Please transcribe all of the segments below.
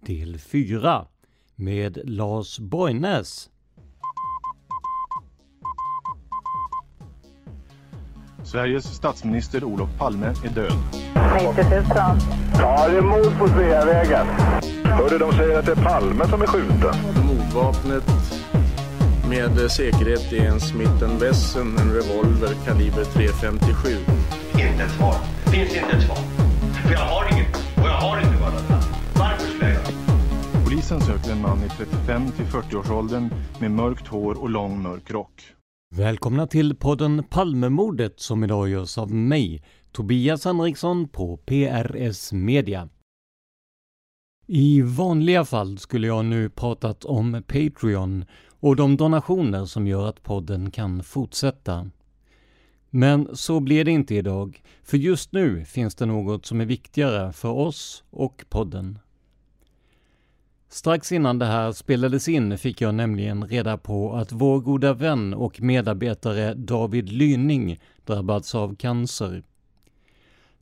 Del 4 med Lars Borgnäs. Sveriges statsminister Olof Palme är död. 90 000. Ja, det är mord på Sveavägen. Hörde de säger att det är Palme som är skjuten. Mordvapnet med säkerhet är en Smith Wesson, en revolver kaliber .357. Inte ett svar. Finns inte ett svar. För jag har inget. Polisen söker en man i 35 till 40-årsåldern med mörkt hår och lång mörk rock. Välkomna till podden Palmemordet som idag görs av mig, Tobias Henriksson på PRS Media. I vanliga fall skulle jag nu pratat om Patreon och de donationer som gör att podden kan fortsätta. Men så blir det inte idag, för just nu finns det något som är viktigare för oss och podden. Strax innan det här spelades in fick jag nämligen reda på att vår goda vän och medarbetare David Lyning drabbats av cancer.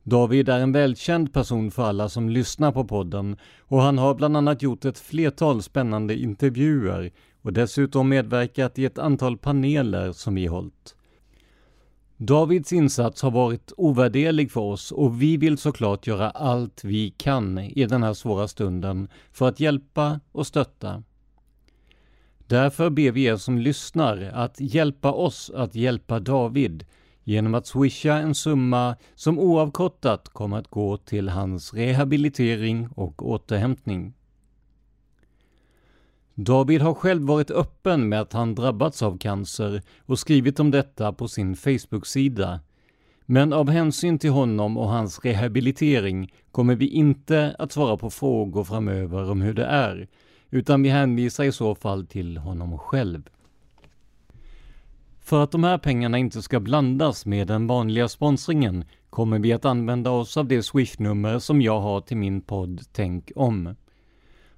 David är en välkänd person för alla som lyssnar på podden och han har bland annat gjort ett flertal spännande intervjuer och dessutom medverkat i ett antal paneler som vi hållit. Davids insats har varit ovärderlig för oss och vi vill såklart göra allt vi kan i den här svåra stunden för att hjälpa och stötta. Därför ber vi er som lyssnar att hjälpa oss att hjälpa David genom att swisha en summa som oavkortat kommer att gå till hans rehabilitering och återhämtning. David har själv varit öppen med att han drabbats av cancer och skrivit om detta på sin Facebook-sida. Men av hänsyn till honom och hans rehabilitering kommer vi inte att svara på frågor framöver om hur det är, utan vi hänvisar i så fall till honom själv. För att de här pengarna inte ska blandas med den vanliga sponsringen kommer vi att använda oss av det swishnummer som jag har till min podd Tänk om.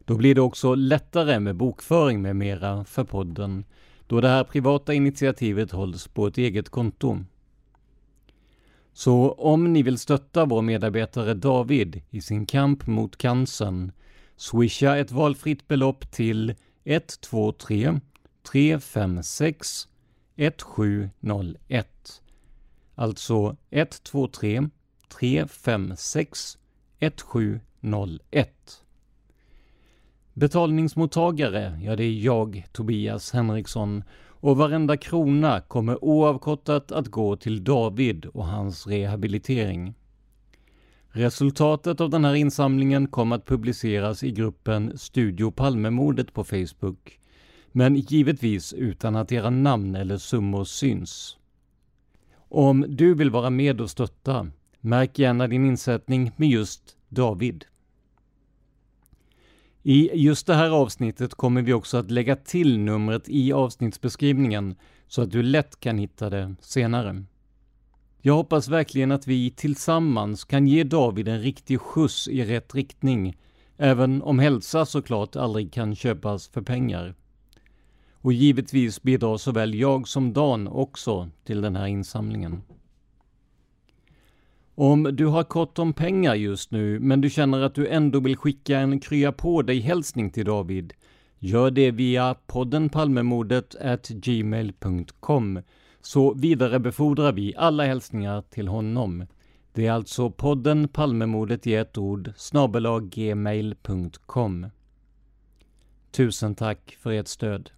Då blir det också lättare med bokföring med mera för podden, då det här privata initiativet hålls på ett eget konto. Så om ni vill stötta vår medarbetare David i sin kamp mot cancern, swisha ett valfritt belopp till 123 356 1701. Alltså 123 356 1701. Betalningsmottagare, ja det är jag, Tobias Henriksson, och varenda krona kommer oavkortat att gå till David och hans rehabilitering. Resultatet av den här insamlingen kommer att publiceras i gruppen Studio Palmemordet på Facebook, men givetvis utan att era namn eller summor syns. Om du vill vara med och stötta, märk gärna din insättning med just David. I just det här avsnittet kommer vi också att lägga till numret i avsnittsbeskrivningen så att du lätt kan hitta det senare. Jag hoppas verkligen att vi tillsammans kan ge David en riktig skjuts i rätt riktning, även om hälsa såklart aldrig kan köpas för pengar. Och givetvis bidrar såväl jag som Dan också till den här insamlingen. Om du har kort om pengar just nu, men du känner att du ändå vill skicka en krya på dig hälsning till David, gör det via podden Palmemordet gmail.com så vidarebefordrar vi alla hälsningar till honom. Det är alltså podden Palmemordet i ett ord gmail.com. Tusen tack för ert stöd.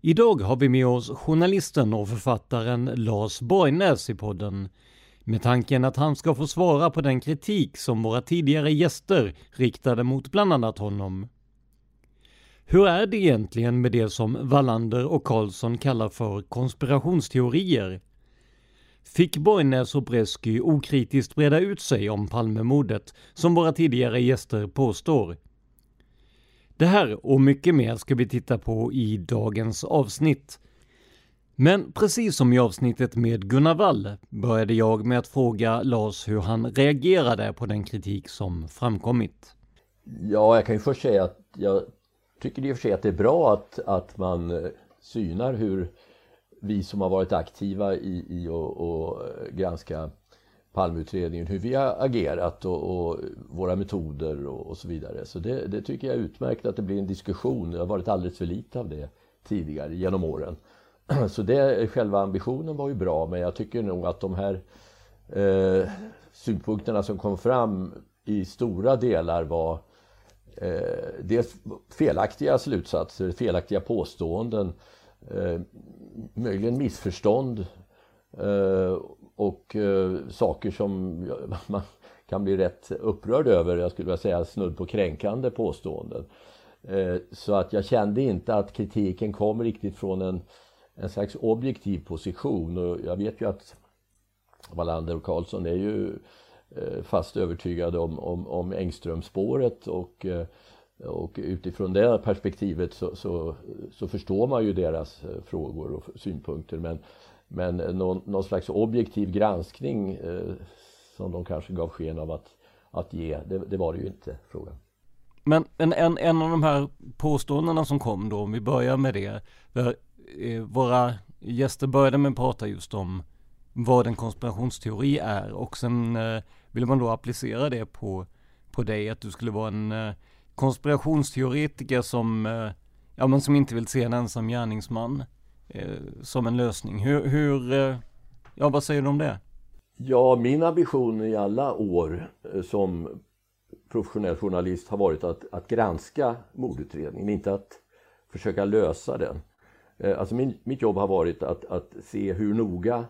Idag har vi med oss journalisten och författaren Lars Borgnäs i podden med tanken att han ska få svara på den kritik som våra tidigare gäster riktade mot bland annat honom. Hur är det egentligen med det som Wallander och Karlsson kallar för konspirationsteorier? Fick Borgnäs och Bresky okritiskt breda ut sig om Palmemordet, som våra tidigare gäster påstår? Det här och mycket mer ska vi titta på i dagens avsnitt. Men precis som i avsnittet med Gunnar Wall började jag med att fråga Lars hur han reagerade på den kritik som framkommit. Ja, jag kan ju först säga att jag tycker i och för sig att det är bra att, att man eh, synar hur vi som har varit aktiva i, i och, eh, granska Palmeutredningen, hur vi har agerat och, och våra metoder och, och, så vidare. Så det, det, tycker jag är utmärkt att det blir en diskussion. Det har varit alldeles för lite av det tidigare genom åren. Så det, själva ambitionen var ju bra men jag tycker nog att de här eh, synpunkterna som kom fram i stora delar var eh, dels felaktiga slutsatser, felaktiga påståenden, eh, möjligen missförstånd eh, och eh, saker som man kan bli rätt upprörd över, jag skulle vilja säga snudd på kränkande påståenden. Eh, så att jag kände inte att kritiken kom riktigt från en en slags objektiv position och jag vet ju att Wallander och Karlsson är ju eh, fast övertygade om, om, om Engströmspåret och, eh, och utifrån det perspektivet så, så, så, förstår man ju deras eh, frågor och synpunkter men, men någon, någon slags objektiv granskning som de kanske gav sken av att, att ge, det, det var det ju inte frågan. Men en, en, en av de här påståendena som kom då, om vi börjar med det. Eh, våra gäster började med att prata just om vad en konspirationsteori är och sen eh, ville man då applicera det på, på dig, att du skulle vara en eh, konspirationsteoretiker som, eh, ja, men som inte vill se en ensam gärningsman eh, som en lösning. Hur, hur eh, ja vad säger du om det? Ja, min ambition i alla år eh, som professionell journalist har varit att, att granska mordutredningen, inte att försöka lösa den. Eh, alltså min, mitt jobb har varit att, att se hur noga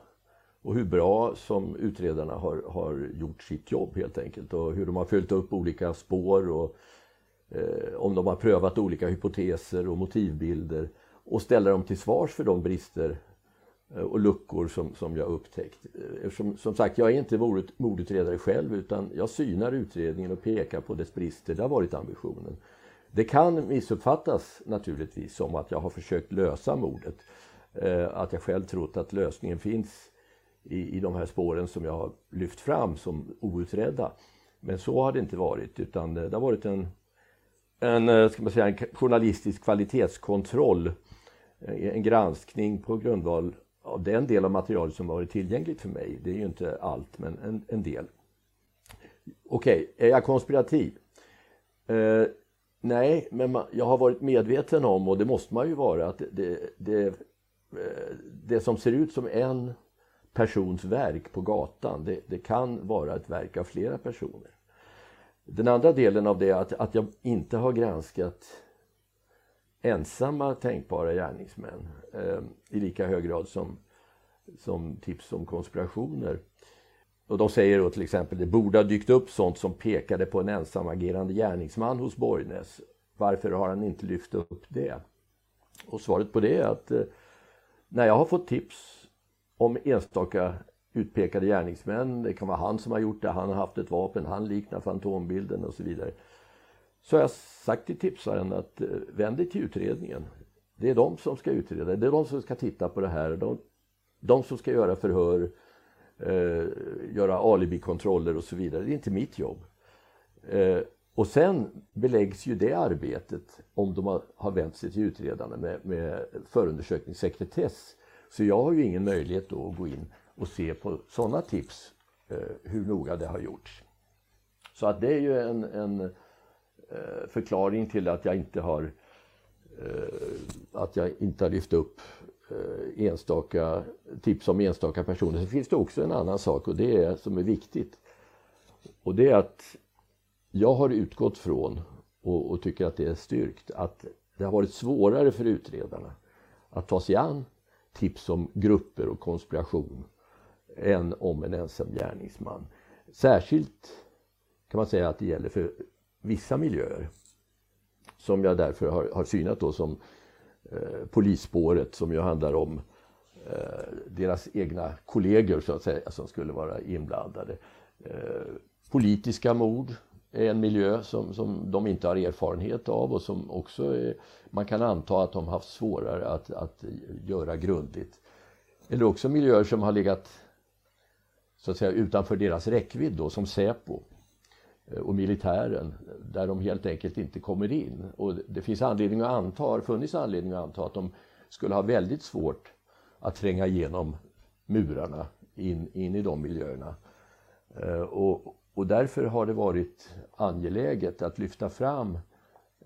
och hur bra som utredarna har, har gjort sitt jobb helt enkelt och hur de har följt upp olika spår och eh, om de har prövat olika hypoteser och motivbilder och ställa dem till svars för de brister eh, och luckor som, som jag upptäckt. Eh, Eftersom, som sagt, jag är inte mordutredare själv utan jag synar utredningen och pekar på dess brister. Det har varit ambitionen. Det kan missuppfattas naturligtvis som att jag har försökt lösa mordet. Eh, att jag själv trott att lösningen finns i, i de här spåren som jag har lyft fram som outredda. Men så har det inte varit utan eh, det har varit en, en, eh, ska man säga, en journalistisk kvalitetskontroll. En granskning på grundval av den del av materialet som varit tillgängligt för mig. Det är ju inte allt men en, en del. Okej, okay, är jag konspirativ? Nej, men man, jag har varit medveten om, och det måste man ju vara, att det, det, eh, det som ser ut som en persons verk på gatan, det, det, kan vara ett verk av flera personer. Den andra delen av det är att, att jag inte har granskat ensamma tänkbara gärningsmän eh, i lika hög grad som, som tips om konspirationer. Och de säger då till exempel det borde ha dykt upp sånt som pekade på en ensamagerande gärningsman hos Borgnäs. Varför har han inte lyft upp det? Och svaret på det är att eh, när jag har fått tips om enstaka utpekade gärningsmän, det kan vara han som har gjort det, han har haft ett vapen, han liknar fantombilden och så vidare. så har jag sagt till tipsaren att eh, vänd dig till utredningen. Det är de som ska utreda, det är de som ska titta på det här. De, de som ska göra förhör, eh, göra alibikontroller och så vidare. Det är inte mitt jobb. Eh, och sen beläggs ju det arbetet, om de har, har vänt sig till utredarna, med, med förundersökningssekretess. Så jag har ju ingen möjlighet då att gå in och se på sådana tips, eh, hur noga det har gjorts. Så att det är ju en, en eh, förklaring till att jag inte har eh, att jag inte har lyft upp Eh, enstaka tips om enstaka personer. Sen finns det också en annan sak och det är som är viktigt. Och det är att jag har utgått från och, och, tycker att det är styrkt att det har varit svårare för utredarna att ta sig an tips om grupper och konspiration än om en ensam gärningsman. Särskilt kan man säga att det gäller för vissa miljöer som jag därför har, har synat då som eh, polisspåret som ju handlar om eh, deras egna kollegor så att säga som skulle vara inblandade. Eh, politiska mord är en miljö som, som de inte har erfarenhet av och som också är, man kan anta att de haft svårare att, att göra grundligt. Eller också miljöer som har legat så att säga utanför deras räckvidd då, som Säpo Eh, och militären där de helt enkelt inte kommer in. Och det finns anledning att anta, har funnits anledning att anta att de skulle ha väldigt svårt att tränga igenom murarna in, in i de miljöerna. Eh, och, och därför har det varit angeläget att lyfta fram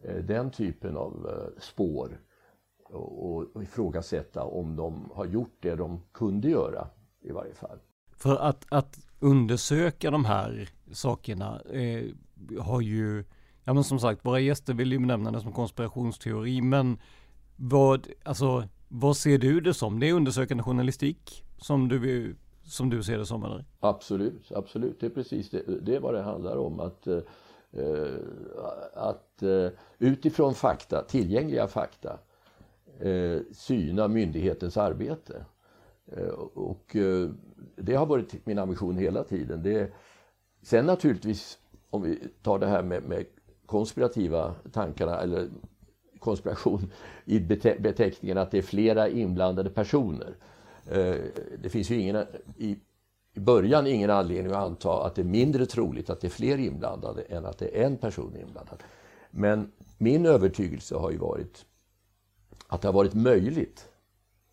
eh, den typen av spår och ifrågasätta om de har gjort det de kunde göra i varje fall. För att, att undersöka de här sakerna eh, har ju, ja men som sagt, våra gäster vill ju nämna det som konspirationsteori, men vad, alltså, vad ser du det som? Det är undersökande journalistik som du, som du ser det som eller? Absolut, absolut. Det är precis det, det är vad det handlar om. Att, eh, att eh, utifrån fakta, tillgängliga fakta, eh, syna myndighetens arbete. Eh, och eh, det har varit min ambition hela tiden. Det, sen naturligtvis, om vi tar det här med, med konspirativa tankarna eller konspiration i beteckningen att det är flera inblandade personer. Eh, det finns ju ingen, i, i början ingen anledning att anta att det är mindre troligt att det är fler inblandade än att det är en person inblandad. Men min övertygelse har ju varit att det har varit möjligt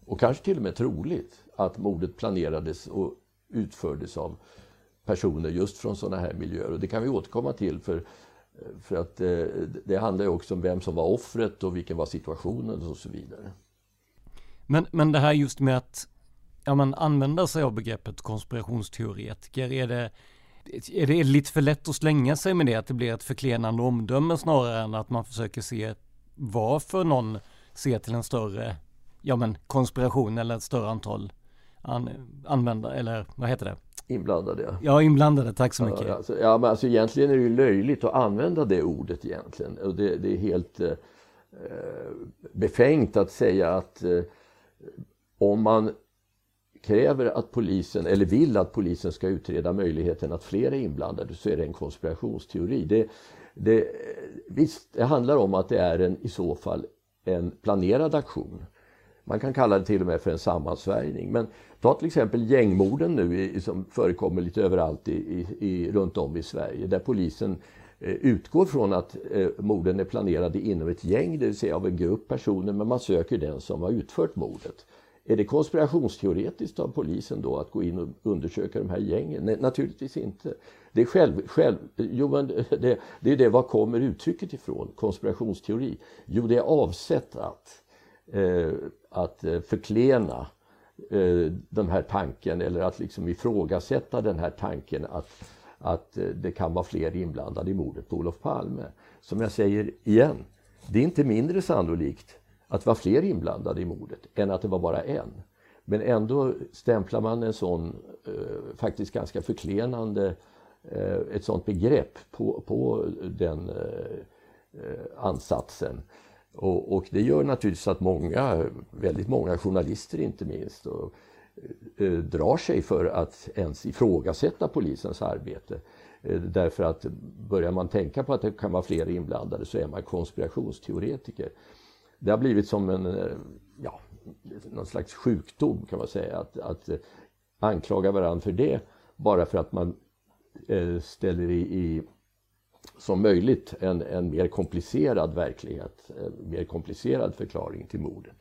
och kanske till och med troligt att mordet planerades och utfördes av personer just från sådana här miljöer. Och det kan vi återkomma till för, för att eh, det handlar ju också om vem som var offret och vilken var situationen och så vidare. Men, men det här just med att ja, man använder sig av begreppet konspirationsteoretiker, är det, är det lite för lätt att slänga sig med det, att det blir ett förklenande omdöme snarare än att man försöker se varför någon ser till en större ja, men konspiration eller ett större antal an, användare, eller vad heter det? Inblandade ja. Ja, inblandade, tack så mycket. Ja, alltså, ja, men alltså egentligen är det ju löjligt att använda det ordet egentligen. Och det, det är helt eh, befängt att säga att eh, om man kräver att polisen, eller vill att polisen ska utreda möjligheten att fler är inblandade så är det en konspirationsteori. Det, det, visst, det handlar om att det är en, i så fall en planerad aktion. Man kan kalla det till och med för en sammansvärjning. Men ta till exempel gängmorden nu som förekommer lite överallt i, i, i, runt om i Sverige där polisen eh, utgår från att eh, morden är planerade inom ett gäng, det vill säga av en grupp personer, men man söker den som har utfört mordet. Är det konspirationsteoretiskt av polisen då att gå in och undersöka de här gängen? Nej, naturligtvis inte. Det är själv, själv jo, men det, det är det, var kommer uttrycket ifrån, konspirationsteori? Jo, det är avsett att Eh, att eh, förklena eh, den här tanken eller att liksom ifrågasätta den här tanken att, att det kan vara fler inblandade i mordet på Olof Palme. Som jag säger igen, det är inte mindre sannolikt att det var fler inblandade i mordet än att det var bara en. Men ändå stämplar man en sån eh, faktiskt ganska förklenande eh, ett sånt begrepp på, på den eh, ansatsen. Och, och, det gör naturligtvis att många, väldigt många journalister inte minst, och, eh, eh, drar sig för att ens ifrågasätta polisens arbete. Eh, därför att börjar man tänka på att det kan vara flera inblandade så är man konspirationsteoretiker. Det har blivit som en, eh, ja, någon slags sjukdom kan man säga. Att, att eh, anklaga varandra för det bara för att man eh, ställer i, i som möjligt en, en mer komplicerad verklighet, en mer komplicerad förklaring till mordet.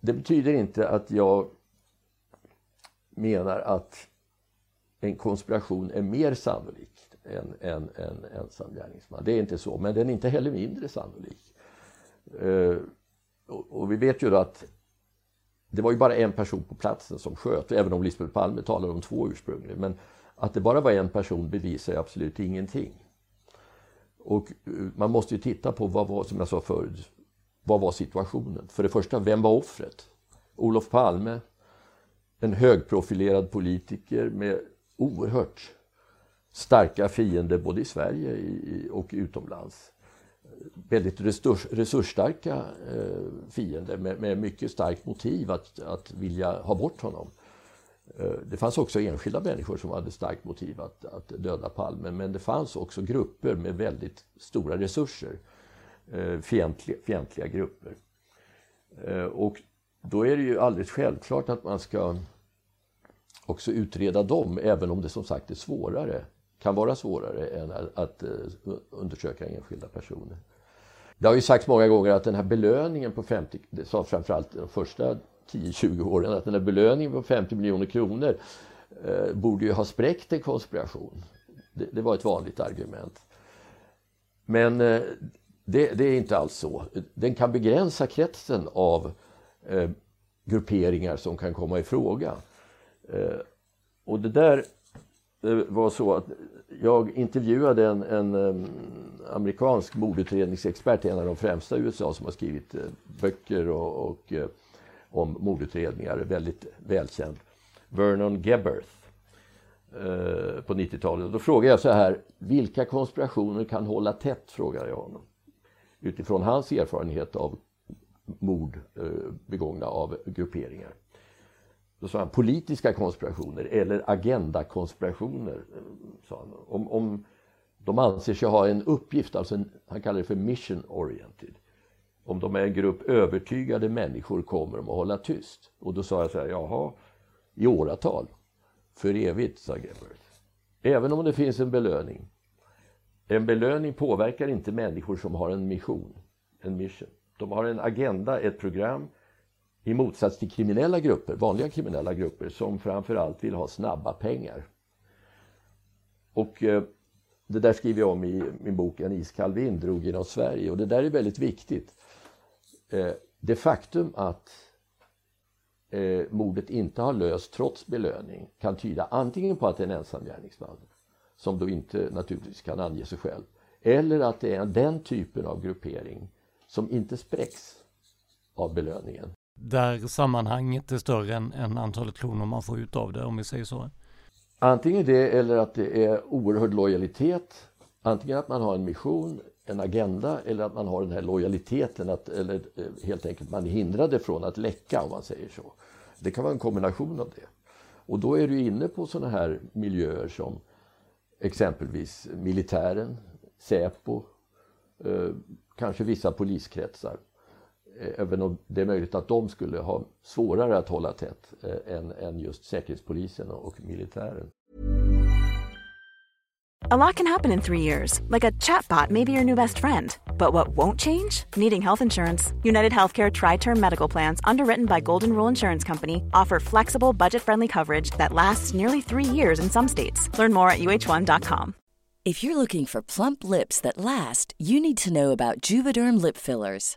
Det betyder inte att jag menar att en konspiration är mer sannolik än en, en ensam gärningsman. Det är inte så, men den är inte heller mindre sannolik. Eh, och, och, vi vet ju då att det var ju bara en person på platsen som sköt, även om Lisbeth Palme talade om två ursprungligen. Men att det bara var en person bevisar ju absolut ingenting. Och eh, man måste ju titta på vad var, som jag sa förut, vad var situationen? För det första, vem var offret? Olof Palme, en högprofilerad politiker med oerhört starka fiender både i Sverige och utomlands. Väldigt resurs, resursstarka eh, fiender med, med, mycket starkt motiv att, att vilja ha bort honom. Eh, det fanns också enskilda människor som hade starkt motiv att, att döda Palme men det fanns också grupper med väldigt stora resurser. Eh, fientliga, fientliga grupper. Eh, och då är det ju alldeles självklart att man ska också utreda dem även om det som sagt är svårare kan vara svårare än att, att undersöka enskilda personer. Det har ju sagts många gånger att den här belöningen på 50, det sa framförallt de första 10-20 åren, att den här belöningen på 50 miljoner kronor eh, borde ju ha spräckt en konspiration. Det, det var ett vanligt argument. Men eh, det, det, är inte alls så. Den kan begränsa kretsen av eh, grupperingar som kan komma i fråga. Eh, och det där det var så att jag intervjuade en, en um, amerikansk mordutredningsexpert, en av de främsta i USA som har skrivit uh, böcker och, och uh, om mordutredningar, väldigt välkänd. Vernon Gebberth eh, på 90-talet. Då frågade jag så här, vilka konspirationer kan hålla tätt? frågade jag honom. Utifrån hans erfarenhet av mord eh, begångna av grupperingar. Då sa han politiska konspirationer eller agendakonspirationer. Eh, sa han. Om, om de anser sig ha en uppgift, alltså en, han kallar det för mission oriented. Om de är en grupp övertygade människor kommer de att hålla tyst. Och då sa jag så här, jaha, i åratal. För evigt, sa Gebert. Även om det finns en belöning. En belöning påverkar inte människor som har en mission, en mission. De har en agenda, ett program i motsats till kriminella grupper, vanliga kriminella grupper som framförallt vill ha snabba pengar. Och eh, det där skriver jag om i min bok En iskall vind drog genom Sverige och det där är väldigt viktigt. Eh, det faktum att eh, mordet inte har löst trots belöning kan tyda antingen på att det är en ensam gärningsman som då inte naturligtvis kan ange sig själv eller att det är den typen av gruppering som inte spräcks av belöningen där sammanhanget är större än, än antalet kronor man får ut av det om vi säger så? Antingen det eller att det är oerhörd lojalitet. Antingen att man har en mission, en agenda eller att man har den här lojaliteten att, eller eh, helt enkelt man är hindrade från att läcka om man säger så. Det kan vara en kombination av det. Och då är du inne på sådana här miljöer som exempelvis militären, Säpo, eh, kanske vissa poliskretsar. Eh, även om det är möjligt att de skulle ha svårare att hålla tätt eh, än, än just Säkerhetspolisen och militären. A lot can happen in three years, like a chatbot may be your new best friend. But what won't change? Needing health insurance. United Healthcare Tri Term Medical Plans, underwritten by Golden Rule Insurance Company, offer flexible, budget friendly coverage that lasts nearly three years in some states. Learn more at uh1.com. If you're looking for plump lips that last, you need to know about Juvederm Lip Fillers.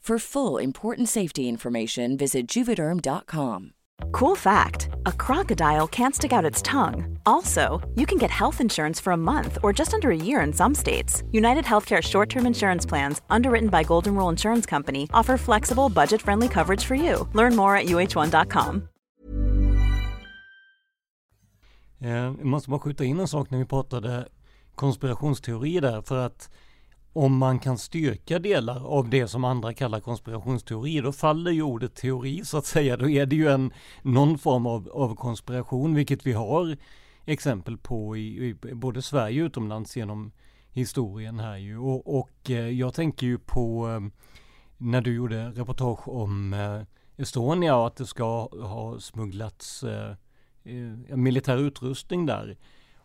For full important safety information, visit juvederm.com. Cool fact a crocodile can't stick out its tongue. Also, you can get health insurance for a month or just under a year in some states. United Healthcare short term insurance plans, underwritten by Golden Rule Insurance Company, offer flexible, budget friendly coverage for you. Learn more at uh1.com. Eh, Jag måste bara skjuta in en sak när vi pratade konspirationsteorier där, för att om man kan styrka delar av det som andra kallar konspirationsteorier, då faller ju ordet teori så att säga. Då är det ju en, någon form av, av konspiration, vilket vi har exempel på i, i både Sverige och utomlands genom historien här ju. Och, och eh, jag tänker ju på eh, när du gjorde reportage om eh, Estonia och att det ska ha smugglats militär utrustning där.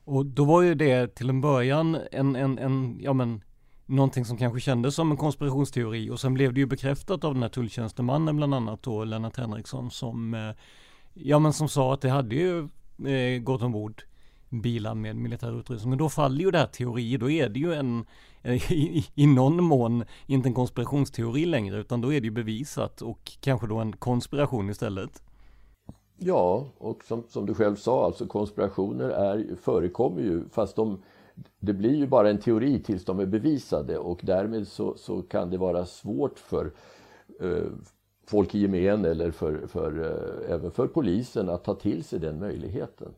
Och då var ju det till en början en, en, en ja men någonting som kanske kändes som en konspirationsteori och sen blev det ju bekräftat av den här tulltjänstemannen bland annat då Lennart Henriksson som eh, ja men som sa att det hade ju eh, gått ombord bilar med militär utrustning. Men då faller ju det här teori, då är det ju en eh, i, i någon mån inte en konspirationsteori längre utan då är det ju bevisat och kanske då en konspiration istället. Ja, och som, som du själv sa, alltså konspirationer är, förekommer ju fast de det blir ju bara en teori tills de är bevisade och därmed så, så kan det vara svårt för eh, folk i gemen eller för, för, eh, även för polisen att ta till sig den möjligheten.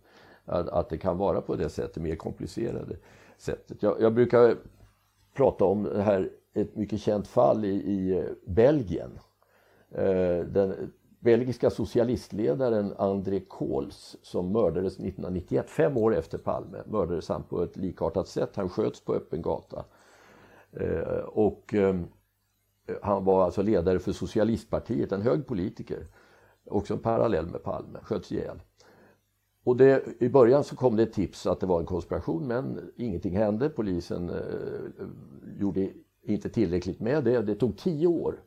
Att, att det kan vara på det sättet, mer komplicerade sättet. Jag, jag brukar prata om det här, ett mycket känt fall i, i Belgien. Eh, den, belgiska socialistledaren André Kohls som mördades 1991, fem år efter Palme, mördades han på ett likartat sätt. Han sköts på öppen gata. Eh, och eh, han var alltså ledare för Socialistpartiet, en hög politiker. Också en parallell med Palme, sköts ihjäl. Och det, I början så kom det ett tips att det var en konspiration men ingenting hände. Polisen eh, gjorde inte tillräckligt med det. Det tog tio år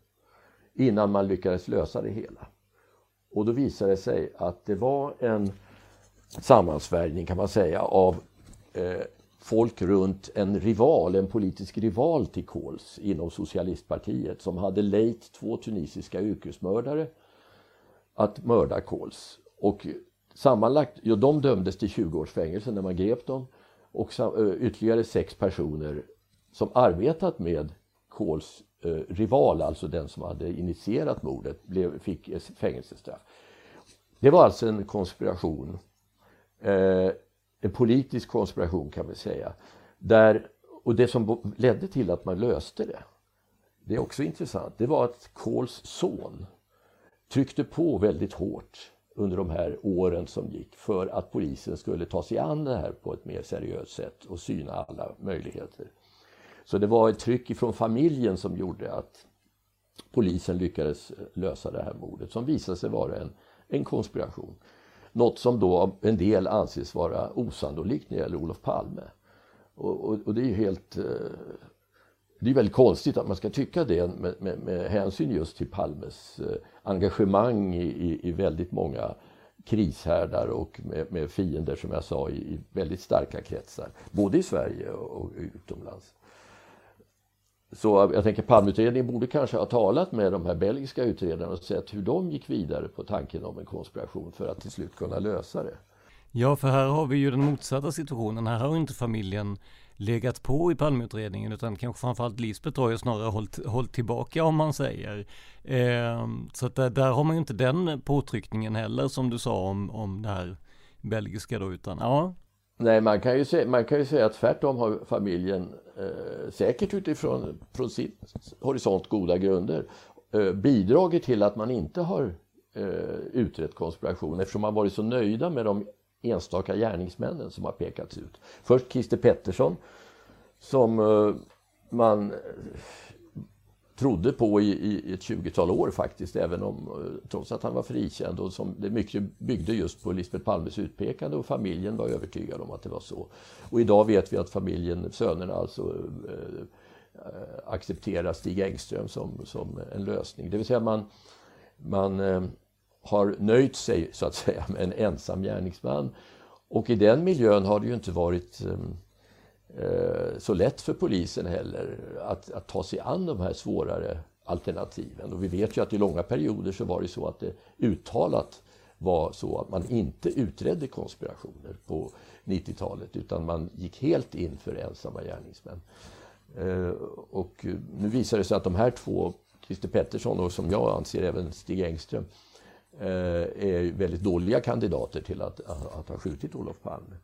innan man lyckades lösa det hela. Och då visade det sig att det var en sammansvärjning kan man säga av eh, folk runt en rival, en politisk rival till Kohls inom socialistpartiet som hade lejt två tunisiska yrkesmördare att mörda Kohls. Och sammanlagt, ja, de dömdes till 20 års fängelse när man grep dem och eh, ytterligare sex personer som arbetat med Kohls Eh, rival, alltså den som hade initierat mordet, blev, fick fängelsestraff. Det var alltså en konspiration, eh, en politisk konspiration kan vi säga. Där, och det som ledde till att man löste det, det är också intressant, det var att Kohls son tryckte på väldigt hårt under de här åren som gick för att polisen skulle ta sig an det här på ett mer seriöst sätt och syna alla möjligheter. Så det var ett tryck ifrån familjen som gjorde att polisen lyckades lösa det här mordet som visade sig vara en, en konspiration. Något som då av en del anses vara osannolikt när det gäller Olof Palme. Och, och, och det är ju helt... Eh, det är väldigt konstigt att man ska tycka det med, med, med hänsyn just till Palmes eh, engagemang i, i, i väldigt många krishärdar och med, med, fiender som jag sa i, i väldigt starka kretsar. Både i Sverige och, och utomlands. Så jag tänker Palmeutredningen borde kanske ha talat med de här belgiska utredarna och sett hur de gick vidare på tanken om en konspiration för att till slut kunna lösa det. Ja, för här har vi ju den motsatta situationen. Här har inte familjen legat på i Palmeutredningen utan kanske framförallt Lisbeth har ju snarare hållit, hållit tillbaka om man säger. Eh, så att där, där, har man ju inte den påtryckningen heller som du sa om, om det här belgiska då utan ja. Nej, man kan ju säga, man kan ju säga att tvärtom har familjen eh, säkert utifrån från sin horisont goda grunder eh, bidragit till att man inte har eh, utrett konspiration eftersom man varit så nöjda med de enstaka gärningsmännen som har pekats ut. Först Christer Pettersson som eh, man trodde på i, i ett 20-tal år faktiskt, även om, eh, trots att han var frikänd. Och som det mycket byggde just på Lisbeth Palmes utpekande och familjen var övertygad om att det var så. Och idag vet vi att familjen, sönerna alltså, äh, accepterar Stig Engström som, som en lösning. Det vill säga man, man äh, har nöjt sig så att säga med en ensam gärningsman. Och i den miljön har det ju inte varit äh, Eh, så lätt för polisen heller att, att ta sig an de här svårare alternativen. Och vi vet ju att i långa perioder så var det så att det uttalat var så att man inte utredde konspirationer på 90-talet utan man gick helt in för ensamma gärningsmän. Eh, och nu visar det sig att de här två, Christer Pettersson och som jag anser även Stig Engström, eh, är väldigt dåliga kandidater till att, att ha skjutit Olof Palme.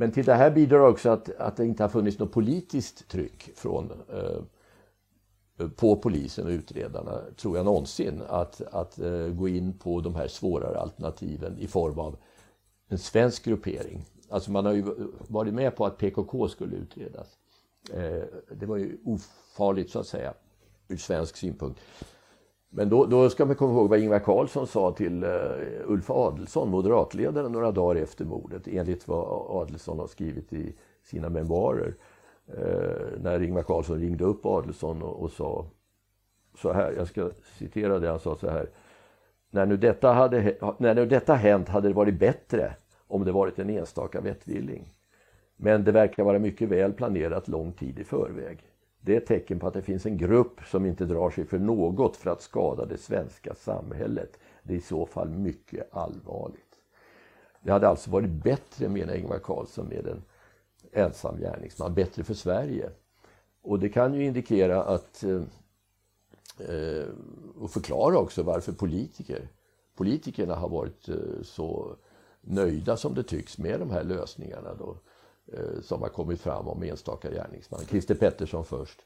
Men till det här bidrar också att, att det inte har funnits något politiskt tryck från, eh, på polisen och utredarna, tror jag någonsin, att, att eh, gå in på de här svårare alternativen i form av en svensk gruppering. Alltså man har ju varit med på att PKK skulle utredas. Eh, det var ju ofarligt så att säga ur svensk synpunkt. Men då, då, ska man komma ihåg vad Ingvar Carlsson sa till uh, Ulf Adelsson, moderatledaren, några dagar efter mordet enligt vad Adelsson har skrivit i sina memoarer. Uh, när Ingvar Carlsson ringde upp Adelsson och, och, sa så här, jag ska citera det, han sa så här. När nu, detta hade, när nu detta hänt hade det varit bättre om det varit en enstaka vettvilling. Men det verkar vara mycket väl planerat lång tid i förväg. Det är ett tecken på att det finns en grupp som inte drar sig för något för att skada det svenska samhället. Det är i så fall mycket allvarligt. Det hade alltså varit bättre, menar Ingvar Carlsson, med en ensam gärningsman. Bättre för Sverige. Och det kan ju indikera att eh, eh och förklara också varför politiker, politikerna har varit eh, så nöjda som det tycks med de här lösningarna. Då. Eh, som har kommit fram om enstaka gärningsman. Christer Pettersson först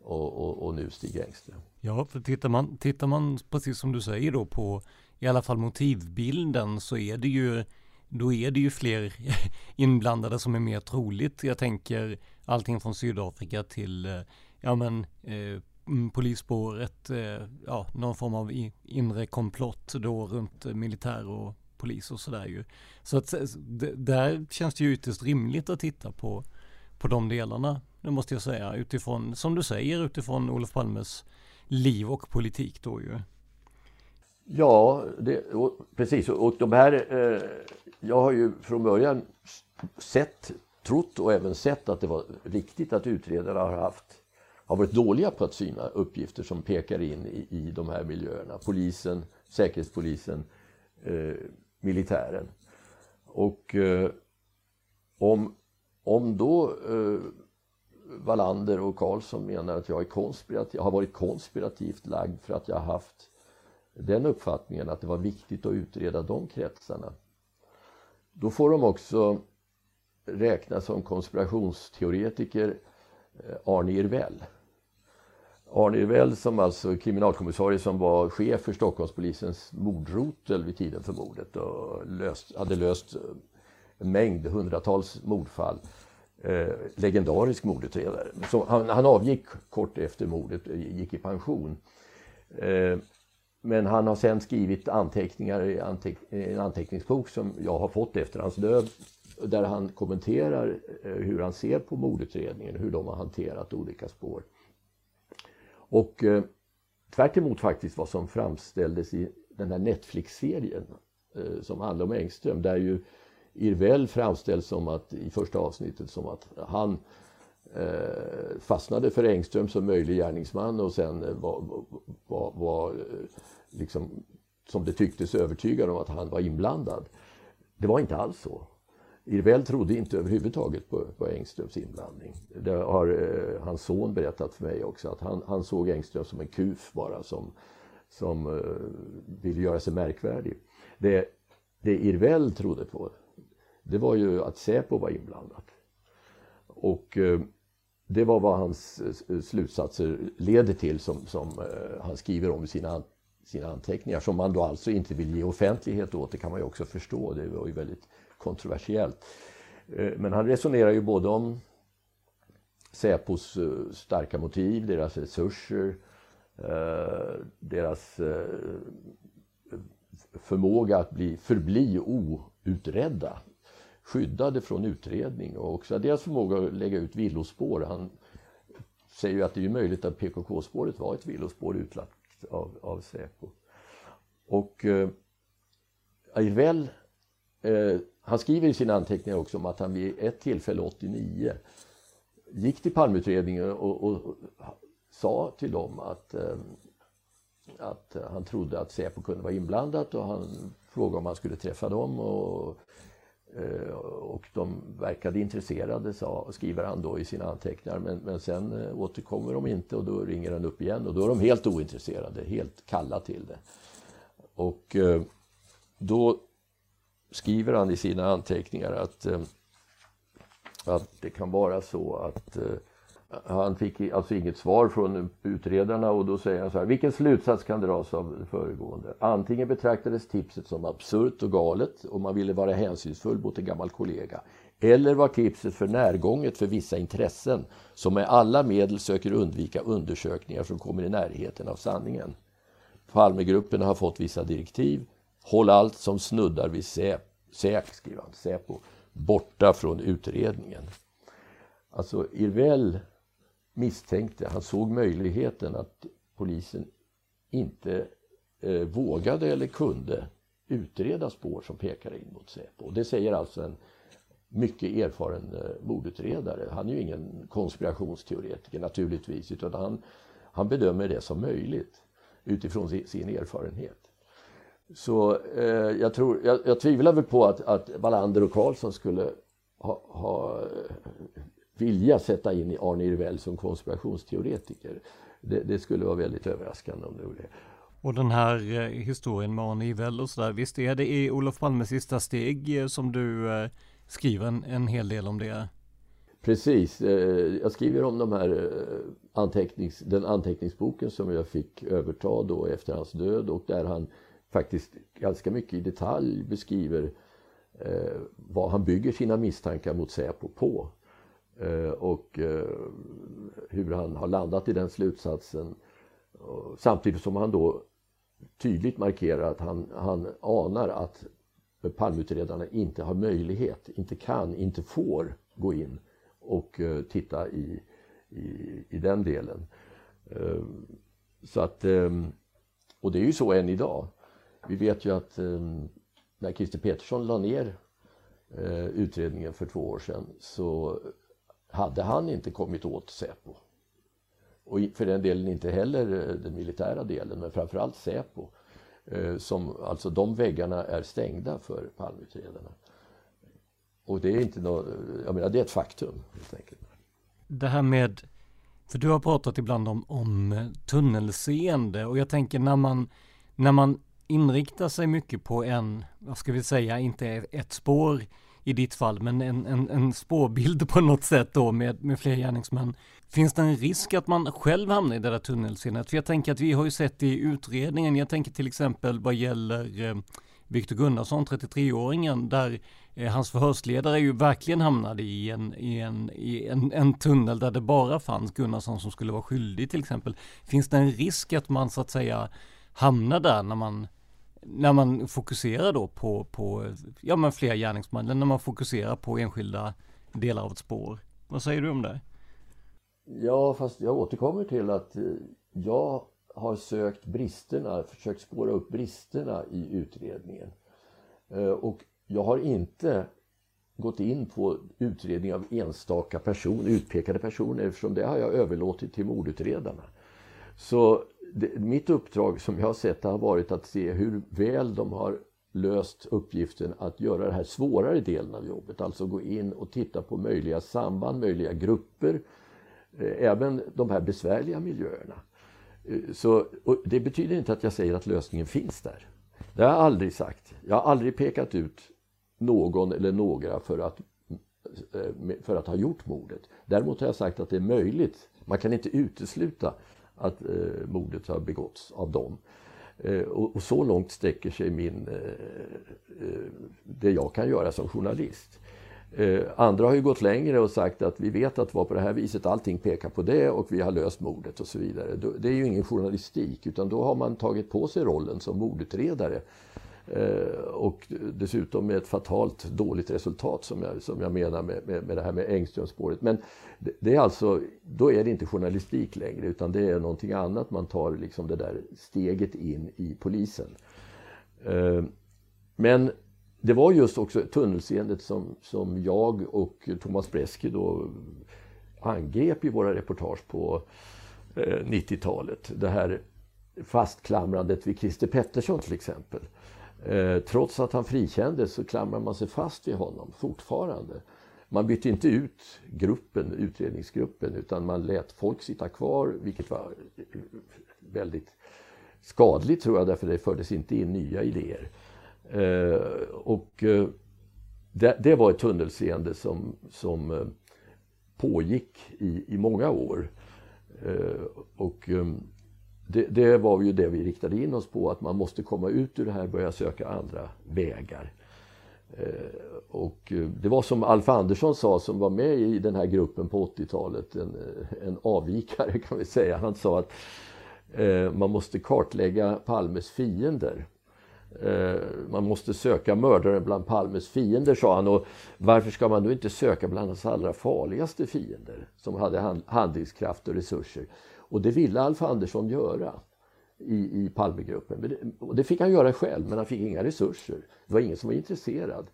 och, och, och, nu Stig Engström. Ja, för tittar man, tittar man precis som du säger då på i alla fall motivbilden så är det ju då är det ju fler inblandade som är mer troligt. Jag tänker allting från Sydafrika till eh, ja men eh, mm, polisspåret, eh, ja någon form av inre komplott då runt militär och polis och sådär ju. Så att där känns det ju ytterst rimligt att titta på, på de delarna. Det måste jag säga utifrån, som du säger, utifrån Olof Palmes liv och politik då ju. Ja, det, och, precis. Och de här, eh, jag har ju från början sett, trott och även sett att det var riktigt att utredarna har haft har varit dåliga på att syna uppgifter som pekar in i, i de här miljöerna. Polisen, Säkerhetspolisen, eh, militären. Och eh, om, om då eh, Wallander och Karlsson menar att jag är konspirativ, har varit konspirativt lagd för att jag har haft den uppfattningen att det var viktigt att utreda de kretsarna. Då får de också räkna som konspirationsteoretiker eh, Arne Irvell. Arne Irvell som alltså kriminalkommissarie som var chef för Stockholmspolisens mordrotel vid tiden för mordet och löst, hade löst en mängd, hundratals mordfall. Eh, legendarisk mordutredare. Så han, han, avgick kort efter mordet, eh, gick i pension. Eh, men han har sen skrivit anteckningar i anteck, en anteckningsbok som jag har fått efter hans död där han kommenterar eh, hur han ser på mordutredningen, hur de har hanterat olika spår. Och eh, tvärt faktiskt vad som framställdes i den här Netflix-serien eh, som handlar om Engström där ju Irvel framställs som att i första avsnittet som att han eh, fastnade för Engström som möjlig gärningsman och sen eh, var, var, var eh, liksom som det tycktes övertygad om att han var inblandad. Det var inte alls så. Irvell trodde inte överhuvudtaget på, på Engströms inblandning. Det har eh, hans son berättat för mig också att han, han såg Engström som en kuf bara som, som eh, ville göra sig märkvärdig. Det, det Irvell trodde på det var ju att Säpo var inblandat. Och eh, det var vad hans eh, slutsatser leder till som, som eh, han skriver om i sina, sina anteckningar som man då alltså inte vill ge offentlighet åt. Det kan man ju också förstå. Det var ju väldigt kontroversiellt. Eh, men han resonerar ju både om Säpos eh, starka motiv, deras resurser, eh, deras förmåga att bli, förbli outredda. Skyddade från utredning och också deras förmåga att lägga ut villospår. Han säger ju att det är möjligt att PKK-spåret var ett villospår utlagt av, av Säpo. Och eh, Ajvel, eh, han skriver i sina anteckningar också om att han vid ett tillfälle 89 gick till palmutredningen och, och, och sa till dem att, eh, att han trodde att Säpo kunde vara inblandat och han frågade om han skulle träffa dem och, eh, och de verkade intresserade, sa, skriver han då i sina anteckningar. Men, men sen eh, återkommer de inte och då ringer han upp igen och då är de helt ointresserade, helt kalla till det. Och eh, då skriver han i sina anteckningar att, eh, att det kan vara så att eh, han fick alltså inget svar från utredarna och då säger han så här. Vilken slutsats kan dras av det föregående? Antingen betraktades tipset som absurt och galet och man ville vara hänsynsfull mot en gammal kollega. Eller var tipset för närgånget för vissa intressen som med alla medel söker undvika undersökningar som kommer i närheten av sanningen. Palmegruppen har fått vissa direktiv. Håll allt som snuddar vid SÄP, skriver han, Säpo, borta från utredningen. Alltså Irvel misstänkte, han såg möjligheten att polisen inte eh, vågade eller kunde utreda spår som pekar in mot Säpo. Och det säger alltså en mycket erfaren eh, mordutredare. Han är ju ingen konspirationsteoretiker naturligtvis utan han, han bedömer det som möjligt utifrån sin, sin erfarenhet. Så eh, jag, tror, jag, jag tvivlar väl på att, att Wallander och Karlsson skulle ha, ha vilja sätta in Arne Irvell som konspirationsteoretiker. Det, det, skulle vara väldigt överraskande om det gjorde det. Och den här eh, historien med Arne Irvell och sådär, visst är det i Olof Palmes sista steg eh, som du eh, skriver en, en hel del om det? Precis, jag skriver om de här antecknings, den anteckningsboken som jag fick överta då efter hans död och där han faktiskt ganska mycket i detalj beskriver eh, vad han bygger sina misstankar mot Säpo på. Eh, och eh, hur han har landat i den slutsatsen. Samtidigt som han då tydligt markerar att han, han anar att palmutredarna inte har möjlighet, inte kan, inte får gå in och eh, titta i, i, i den delen. Eh, så att, eh, och det är ju så än idag. Vi vet ju att eh, när Christer Petersson la ner eh, utredningen för två år sedan så hade han inte kommit åt Säpo och för den delen inte heller eh, den militära delen men framförallt Säpo eh, som, alltså de väggarna är stängda för palmutredarna. Och det är inte något, jag menar det är ett faktum helt enkelt. Det här med, för du har pratat ibland om, om tunnelseende och jag tänker när man, när man inriktar sig mycket på en, vad ska vi säga, inte ett spår i ditt fall, men en, en, en spårbild på något sätt då med, med fler gärningsmän. Finns det en risk att man själv hamnar i det där tunnelseendet? För jag tänker att vi har ju sett i utredningen, jag tänker till exempel vad gäller eh, Viktor Gunnarsson, 33-åringen, där eh, hans förhörsledare ju verkligen hamnade i, en, i, en, i en, en, tunnel där det bara fanns Gunnarsson som skulle vara skyldig till exempel. Finns det en risk att man så att säga hamnar där när man när man fokuserar då på, på ja, men fler gärningsmän, eller när man fokuserar på enskilda delar av ett spår. Vad säger du om det? Ja, fast jag återkommer till att eh, jag har sökt bristerna, försökt spåra upp bristerna i utredningen. Eh, och jag har inte gått in på utredning av enstaka personer, utpekade personer eftersom det har jag överlåtit till mordutredarna. Så det, mitt uppdrag som jag har sett har varit att se hur väl de har löst uppgiften att göra den här svårare delen av jobbet. Alltså gå in och titta på möjliga samband, möjliga grupper, eh, även de här besvärliga miljöerna. Eh, så, det betyder inte att jag säger att lösningen finns där. Det har jag aldrig sagt. Jag har aldrig pekat ut någon eller några för att, eh, för att ha gjort mordet. Däremot har jag sagt att det är möjligt. Man kan inte utesluta att eh, mordet har begåtts av dem. Eh, och, och, så långt sträcker sig min, eh, eh, det jag kan göra som journalist. Eh, andra har ju gått längre och sagt att vi vet att det var på det här viset, allting pekar på det och vi har löst mordet och så vidare. Det är ju ingen journalistik utan då har man tagit på sig rollen som mordutredare. Eh, och dessutom med ett fatalt dåligt resultat som jag, som jag menar med, med, med det här med Engströmspåret. Men det, det, är alltså, då är det inte journalistik längre utan det är någonting annat. Man tar liksom det där steget in i polisen. Eh, men det var just också tunnelseendet som, som jag och Thomas Bresky då angrep i våra reportage på eh, 90-talet. Det här fastklamrandet vid Christer Pettersson till exempel. Eh, trots att han frikändes så klamrar man sig fast vid honom fortfarande. Man bytte inte ut gruppen, utredningsgruppen utan man lät folk sitta kvar vilket var eh, väldigt skadligt tror jag därför det fördes inte in nya idéer. Eh, och eh, det, det, var ett tunnelseende som, som eh, pågick i, i många år. Eh, och det, det, var ju det vi riktade in oss på, att man måste komma ut ur det här och börja söka andra vägar. Eh, och eh, det var som Alf Andersson sa som var med i den här gruppen på 80-talet, en, eh, en avvikare kan vi säga. Han sa att man måste kartlägga Palmes fiender. Eh, man måste söka mördaren bland Palmes fiender, sa han. Och varför ska man då inte söka bland hans allra farligaste fiender som hade handlingskraft och resurser? Och det ville Alf Andersson göra i, i Palmegruppen. Och det fick han göra själv, men han fick inga resurser. Det var ingen som var intresserad.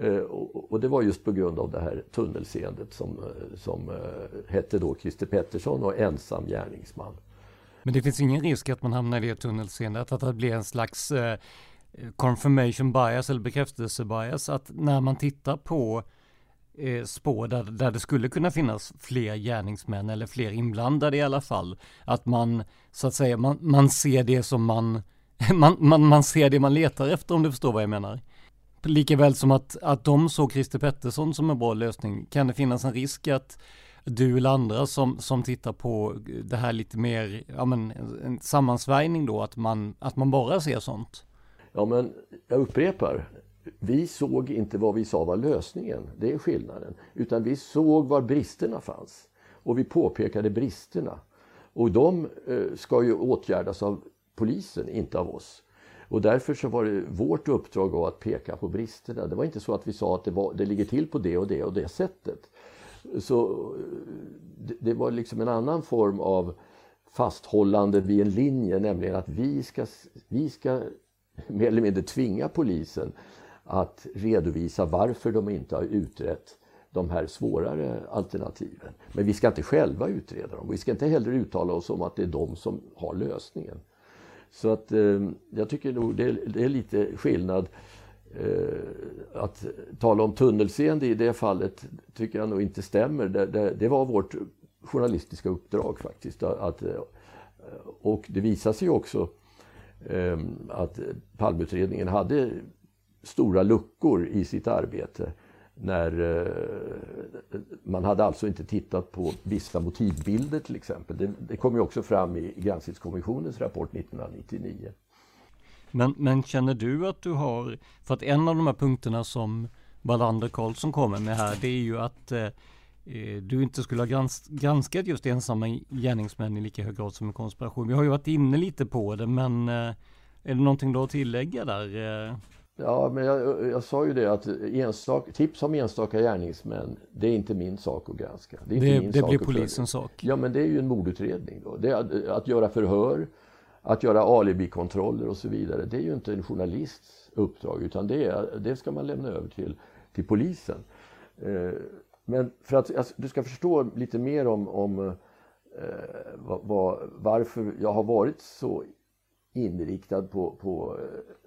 Eh, och det var just på grund av det här tunnelseendet som, eh, som eh, hette då Christer Pettersson och ensam gärningsman. Men det finns ingen risk att man hamnar i det tunnelseendet, att det blir en slags eh, confirmation bias eller bekräftelsebias, att när man tittar på eh, spår där, där det skulle kunna finnas fler gärningsmän eller fler inblandade i alla fall, att man så att säga, man, man ser det som man, man, man, man ser det man letar efter om du förstår vad jag menar. Likaväl som att, att de såg Christer Pettersson som en bra lösning, kan det finnas en risk att du eller andra som, som tittar på det här lite mer, ja men en sammansvärjning då, att man, att man bara ser sånt? Ja men jag upprepar, vi såg inte vad vi sa var lösningen, det är skillnaden. Utan vi såg var bristerna fanns. Och vi påpekade bristerna. Och de eh, ska ju åtgärdas av polisen, inte av oss. Och därför så var det vårt uppdrag att peka på bristerna. Det var inte så att vi sa att det, var, det ligger till på det och det och det sättet. Så eh, det var liksom en annan form av fasthållande vid en linje, nämligen att vi ska, vi ska mer eller mindre tvinga polisen att redovisa varför de inte har utrett de här svårare alternativen. Men vi ska inte själva utreda dem. Vi ska inte heller uttala oss om att det är de som har lösningen. Så att eh, jag tycker nog det, det är lite skillnad Eh, att tala om tunnelseende i det fallet tycker jag nog inte stämmer. Det, det, det var vårt journalistiska uppdrag faktiskt. Att, eh, och det visade sig också eh, att Palmeutredningen hade stora luckor i sitt arbete. När eh, man hade alltså inte tittat på vissa motivbilder till exempel. Det, det kom ju också fram i Granskningskommissionens rapport 1999. Men, men känner du att du har, för att en av de här punkterna som Wallander Karlsson kommer med här, det är ju att eh, eh du inte skulle ha grans granskat just ensamma gärningsmän i lika hög grad som en konspiration. Vi har ju varit inne lite på det, men eh, är det någonting du har att tillägga där? Eh? Ja, men jag, jag, sa ju det att enstaka, tips om enstaka gärningsmän, det är inte min sak att granska. Det, det, det blir polisens sak. Ja, men det är ju en mordutredning då. Det är att, att göra förhör, att göra alibikontroller och så vidare, det är ju inte en journalists uppdrag utan det, är, det ska man lämna över till, till polisen. Eh, men för att alltså, du ska förstå lite mer om, om eh, vad, varför jag har varit så inriktad på, på eh,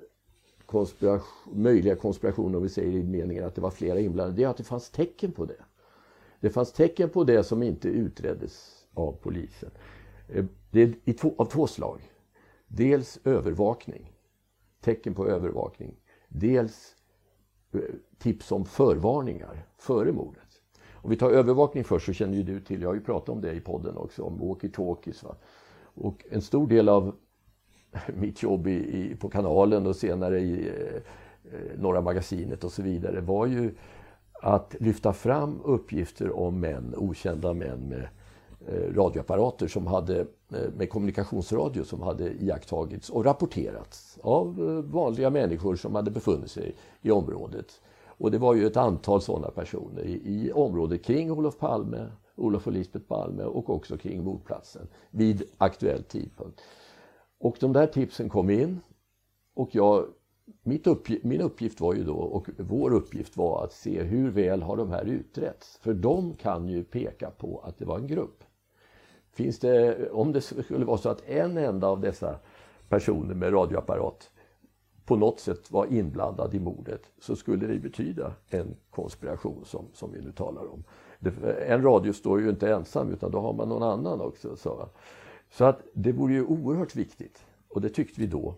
konspiration, möjliga konspirationer, om vi säger i meningen att det var flera inblandade, det är att det fanns tecken på det. Det fanns tecken på det som inte utreddes av polisen. Eh, det är i två, av två slag. Dels övervakning, tecken på övervakning. Dels eh, tips om förvarningar före mordet. Om vi tar övervakning först så känner ju du till, jag har ju pratat om det i podden också, om walkie-talkies. Och en stor del av mitt jobb i, i, på kanalen och senare i eh, Norra Magasinet och så vidare var ju att lyfta fram uppgifter om män, okända män med eh, radioapparater som hade, eh, med kommunikationsradio som hade iakttagits och rapporterats av eh, vanliga människor som hade befunnit sig i området. Och det var ju ett antal sådana personer i, i området kring Olof Palme, Olof och Lisbeth Palme och också kring mordplatsen vid aktuell tidpunkt. Och de där tipsen kom in och jag, mitt uppgift, min uppgift var ju då, och vår uppgift var att se hur väl har de här utretts. För de kan ju peka på att det var en grupp. Finns det, om det skulle vara så att en enda av dessa personer med radioapparat på något sätt var inblandad i mordet så skulle det betyda en konspiration som, som vi nu talar om. En radio står ju inte ensam utan då har man någon annan också. Så, så att det vore ju oerhört viktigt och det tyckte vi då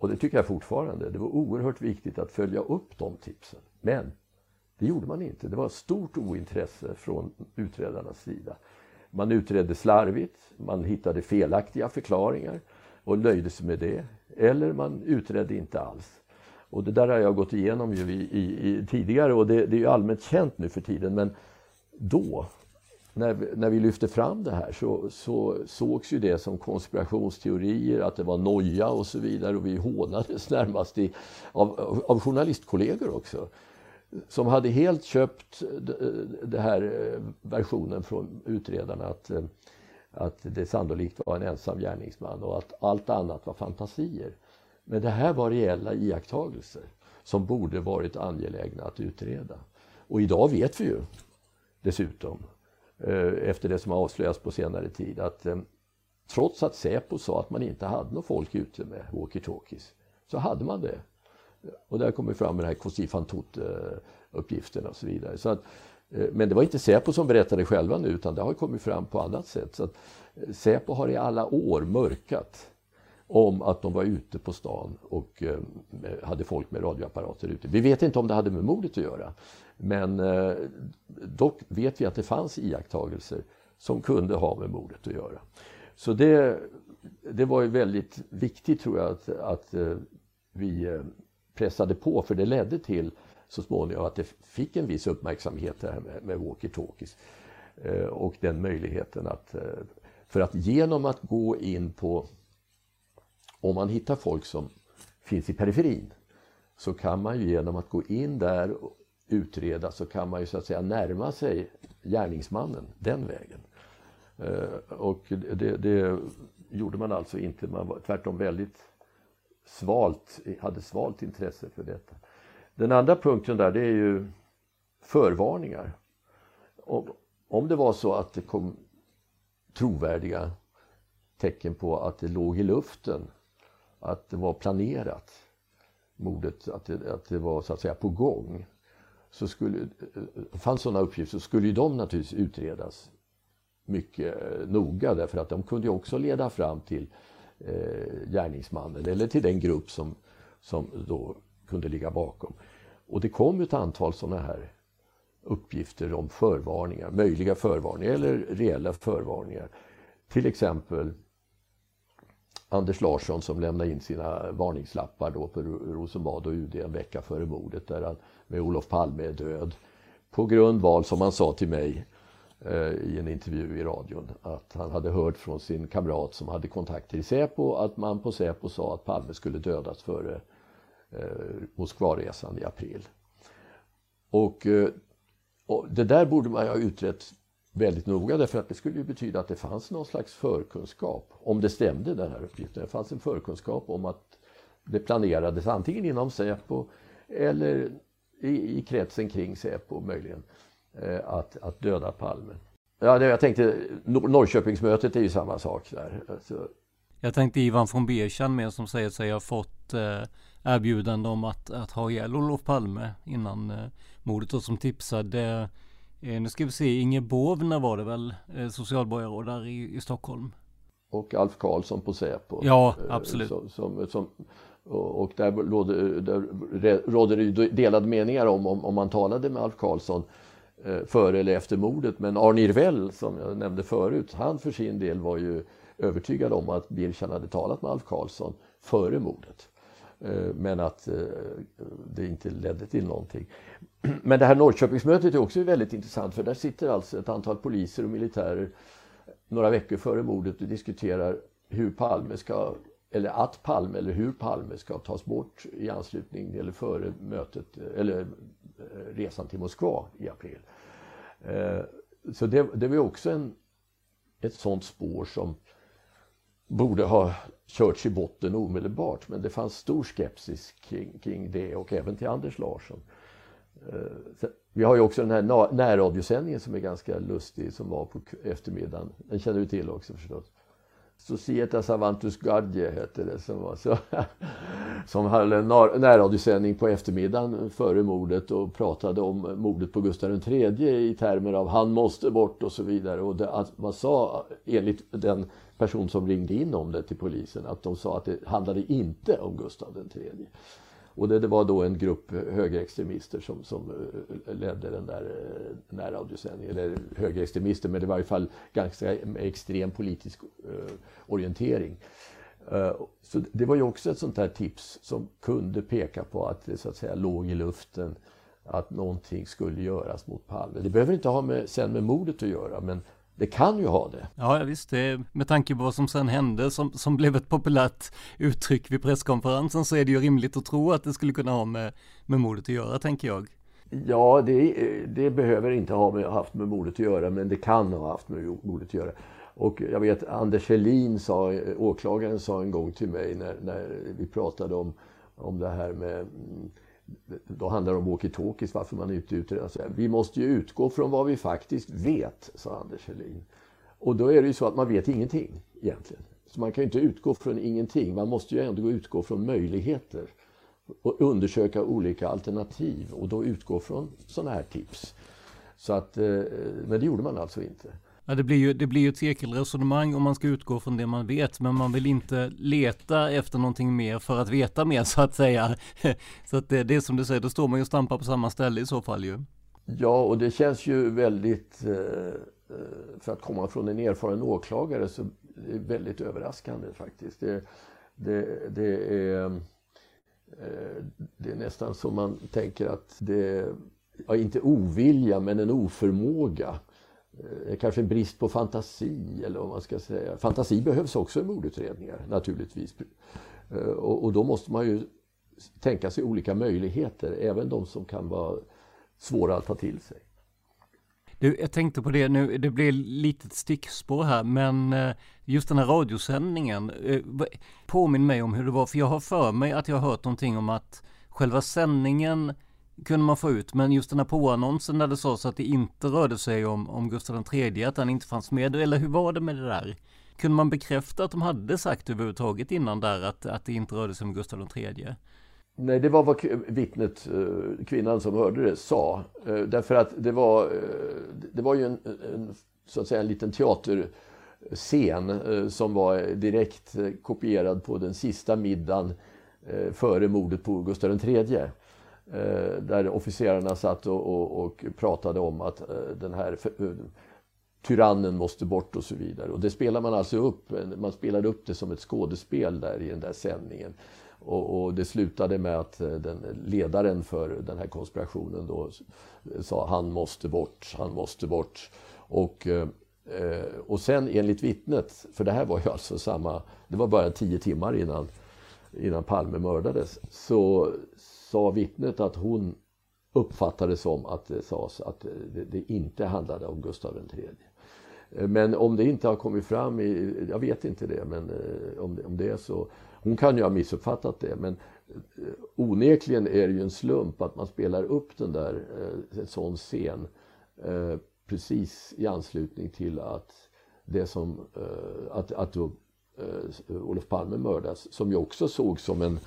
och det tycker jag fortfarande. Det var oerhört viktigt att följa upp de tipsen. Men det gjorde man inte. Det var ett stort ointresse från utredarnas sida. Man utredde slarvigt, man hittade felaktiga förklaringar och löjde sig med det. Eller man utredde inte alls. Och det där har jag gått igenom ju i, i, i tidigare och det, det, är ju allmänt känt nu för tiden. Men då, när vi, när vi lyfte fram det här så, så sågs ju det som konspirationsteorier, att det var noja och så vidare. Och vi hånades närmast i, av, av journalistkollegor också. Som hade helt köpt den här eh, versionen från utredarna att, eh, att det sannolikt var en ensam gärningsman och att allt annat var fantasier. Men det här var reella iakttagelser som borde varit angelägna att utreda. Och idag vet vi ju dessutom, Eh, efter det som har avslöjats på senare tid, att eh, trots att Säpo sa att man inte hade något folk ute med walkie-talkies, så hade man det. Och där kommer fram med den här Kostifantut-uppgifterna och så vidare. Så att, eh, men det var inte Säpo som berättade själva nu utan det har kommit fram på annat sätt. Så att Säpo har i alla år mörkat om att de var ute på stan och hade folk med radioapparater ute. Vi vet inte om det hade med mordet att göra. Men eh, dock vet vi att det fanns iakttagelser som kunde ha med mordet att göra. Så det, det var ju väldigt viktigt tror jag att, att eh, vi eh, pressade på för det ledde till så småningom att det fick en viss uppmärksamhet det här med, med walkie-talkies. Eh, och den möjligheten att, eh, för att genom att gå in på om man hittar folk som finns i periferin så kan man ju genom att gå in där utreda så kan man ju så att säga närma sig gärningsmannen den vägen. Eh, och det, det gjorde man alltså inte, man var tvärtom väldigt svalt, hade svalt intresse för detta. Den andra punkten där det är ju förvarningar. Om, om det var så att det kom trovärdiga tecken på att det låg i luften att det var planerat, mordet, att det, att det var så att säga på gång. Så skulle, eh, fanns sådana uppgifter så skulle ju de naturligtvis utredas mycket eh, noga därför att de kunde ju också leda fram till eh, gärningsmannen eller till den grupp som, som då kunde ligga bakom. Och det kom ett antal sådana här uppgifter om förvarningar, möjliga förvarningar eller reella förvarningar. Till exempel Anders Larsson som lämnade in sina varningslappar då på Rosenbad och UD en vecka före mordet där han med Olof Palme är död. På grundval, som han sa till mig eh, i en intervju i radion, att han hade hört från sin kamrat som hade kontakter i Säpo att man på Säpo sa att Palme skulle dödas före eh, Moskvaresan i april. Och, eh, och det där borde man ha utrett väldigt noga därför att det skulle ju betyda att det fanns någon slags förkunskap, om det stämde den här uppgiften. Det fanns en förkunskap om att det planerades antingen inom Säpo eller i, i kretsen kring Säpo möjligen eh, att, att döda Palme. Ja, det, jag tänkte Norrköpingsmötet är ju samma sak där. Alltså. Jag tänkte Ivan von Berchan med som säger sig ha fått eh, erbjudande om att, att ha ihjäl Olof Palme innan eh, mordet och som tipsade Eh, nu ska vi se, Inge Bovna var det väl, eh, socialborgarråd där i, i Stockholm. Och Alf Karlsson på Säpo. Ja, eh, absolut. Som, som, som, och där råder, där råder det delade meningar om, om, om man talade med Alf Karlsson före eller efter mordet. Men Arne Irvell, som jag nämnde förut, han för sin del var ju övertygad om att Birchan hade talat med Alf Karlsson före mordet. Men att det inte ledde till någonting men det här Norrköpingsmötet är också väldigt intressant för där sitter alltså ett antal poliser och militärer några veckor före mordet och diskuterar hur Palme ska, eller att Palme eller hur Palme ska tas bort i anslutning eller före mötet, eller eh, resan till Moskva i april. Eh, så det, det var också en, ett sånt spår som borde ha körts i botten omedelbart men det fanns stor skepsis kring, kring det och även till Anders Larsson. Eh, vi har ju också den här närradiosändningen som är ganska lustig som var på eftermiddagen. Den känner du till också förstås. Societas Avantus Guardie hette det som var så. Som hade en närradiosändning på eftermiddagen före mordet och pratade om mordet på Gustav III i termer av han måste bort och så vidare. Och det, att man sa enligt den person som ringde in om det till polisen att de sa att det handlade inte om Gustav III. Och det, det, var då en grupp högerextremister som, som eh, ledde den där eh, närradiosändningen. Eller högerextremister, men det var i alla fall ganska extrem politisk eh, orientering. Eh, så det var ju också ett sånt där tips som kunde peka på att det så att säga låg i luften att någonting skulle göras mot Palme. Det behöver inte ha med, sen med mordet att göra, men det kan ju ha det. Ja, visst. Det, med tanke på vad som sen hände som, som blev ett populärt uttryck vid presskonferensen så är det ju rimligt att tro att det skulle kunna ha med, med mordet att göra, tänker jag. Ja, det, det behöver inte ha med, haft med mordet att göra, men det kan ha haft med mordet att göra. Och jag vet Anders Helin, sa, åklagaren, sa en gång till mig när, när vi pratade om, om det här med då handlar det om walkie-talkies, varför man inte utreder. Alltså, vi måste ju utgå från vad vi faktiskt vet, sa Anders Helin. Och då är det ju så att man vet ingenting egentligen. Så man kan ju inte utgå från ingenting. Man måste ju ändå utgå från möjligheter och undersöka olika alternativ och då utgå från sådana här tips. Så att, eh, men det gjorde man alltså inte. Ja, det blir ju, det blir ju ett cirkelresonemang om man ska utgå från det man vet, men man vill inte leta efter någonting mer för att veta mer så att säga. Så att det, det är som du säger, då står man ju och stampar på samma ställe i så fall ju. Ja, och det känns ju väldigt, eh, eh, för att komma från en erfaren åklagare, så det är väldigt överraskande faktiskt. Det, det, det är, eh, det är nästan som man tänker att det, ja, inte ovilja, men en oförmåga Eh, kanske en brist på fantasi eller vad man ska säga. Fantasi behövs också i mordutredningar naturligtvis. Eh, och, och, då måste man ju tänka sig olika möjligheter, även de som kan vara svåra att ta till sig. Du, jag tänkte på det nu, det blir lite stickspår här, men eh, just den här radiosändningen, påminn mig om hur det var, för jag har för mig att jag har hört någonting om att själva sändningen kunde man få ut. Men just den här påannonsen där det sades att det inte rörde sig om, om Gustav III, att han inte fanns med. Eller hur var det med det där? Kunde man bekräfta att de hade sagt överhuvudtaget innan där att, att det inte rörde sig om Gustav III? Nej, det var vad vittnet, eh, kvinnan som hörde det, sa. Eh, därför att det var, eh, det var ju en, en så att säga en liten teaterscen som var direkt kopierad på den sista middagen före mordet på Gustav III. Eh, där officerarna satt och, och, och, pratade om att eh, den här eh, tyrannen måste bort och så vidare. Och det spelar man alltså upp, eh, man spelade upp det som ett skådespel där i den där sändningen. Och, och det slutade med att eh, den ledaren för den här konspirationen då sa han måste bort, han måste bort. Och, och sen enligt vittnet, för det här var ju alltså samma, det var bara tio timmar innan, innan Palme mördades, så sa vittnet att hon uppfattade som att det sades att det, det inte handlade om Gustav III. Men om det inte har kommit fram, i, jag vet inte det, men eh, om det, om det är så. Hon kan ju ha missuppfattat det, men eh, onekligen är det ju en slump att man spelar upp den där, eh, en sån scen precis i anslutning till att det som, att, att då, Olof Palme mördas, som ju också såg som en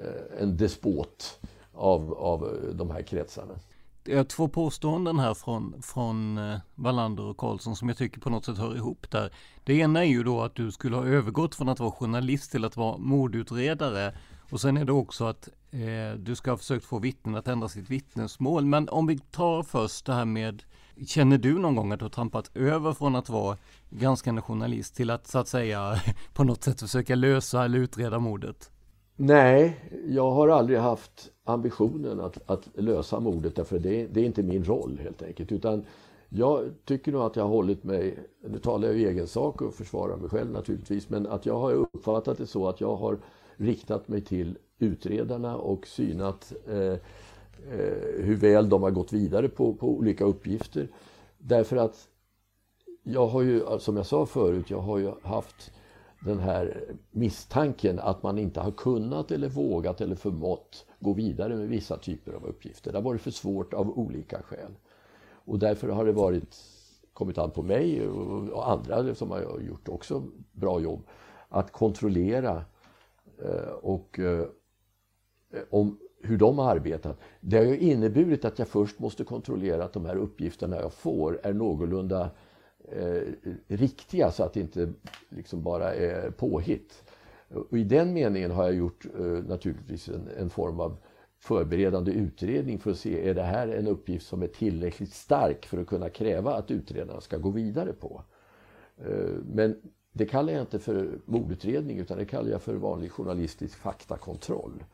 Eh, en despot av, av eh, de här kretsarna. Det är två påståenden här från, från eh, Wallander och Karlsson som jag tycker på något sätt hör ihop där. Det ena är ju då att du skulle ha övergått från att vara journalist till att vara mordutredare. Och sen är det också att eh, du ska ha försökt få vittnen att ändra sitt vittnesmål. Men om vi tar först det här med Känner du någon gång att du har trampat över från att vara granskande journalist till att så att säga på något sätt försöka lösa eller utreda mordet? Nej, jag har aldrig haft ambitionen att, att lösa mordet därför det, det är inte min roll helt enkelt. Utan jag tycker nog att jag har hållit mig, nu talar jag i egen sak och försvarar mig själv naturligtvis, men att jag har uppfattat det så att jag har riktat mig till utredarna och synat eh, eh, hur väl de har gått vidare på, på olika uppgifter. Därför att jag har ju, som jag sa förut, jag har ju haft den här misstanken att man inte har kunnat eller vågat eller förmått gå vidare med vissa typer av uppgifter. Det har varit för svårt av olika skäl. Och därför har det varit, kommit an på mig och andra som har gjort också bra jobb att kontrollera eh, och eh, om hur de har arbetat. Det har ju inneburit att jag först måste kontrollera att de här uppgifterna jag får är någorlunda eh, riktiga så att det inte liksom bara är påhitt. Och I den meningen har jag gjort eh, naturligtvis en, en, form av förberedande utredning för att se är det här en uppgift som är tillräckligt stark för att kunna kräva att utredarna ska gå vidare på. Eh, men det kallar jag inte för mordutredning utan det kallar jag för vanlig journalistisk faktakontroll.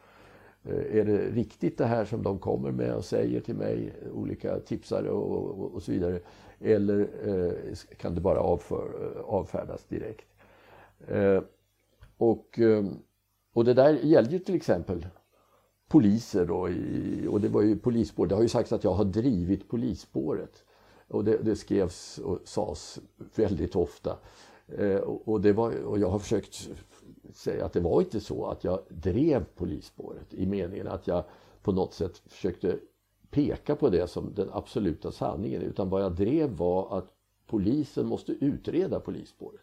Eh, är det riktigt det här som de kommer med och säger till mig, olika tipsare och, och, och så vidare? Eller eh, kan det bara avför, eh, avfärdas direkt? Eh, och, eh, och det där gällde ju till exempel poliser då, i, och det var ju polisspår. Det har ju sagts att jag har drivit polisspåret. Och det, det skrevs och sades väldigt ofta. Eh, och, det var, och jag har försökt säga att det var inte så att jag drev polisspåret i meningen att jag på något sätt försökte peka på det som den absoluta sanningen. Utan vad jag drev var att polisen måste utreda polisspåret.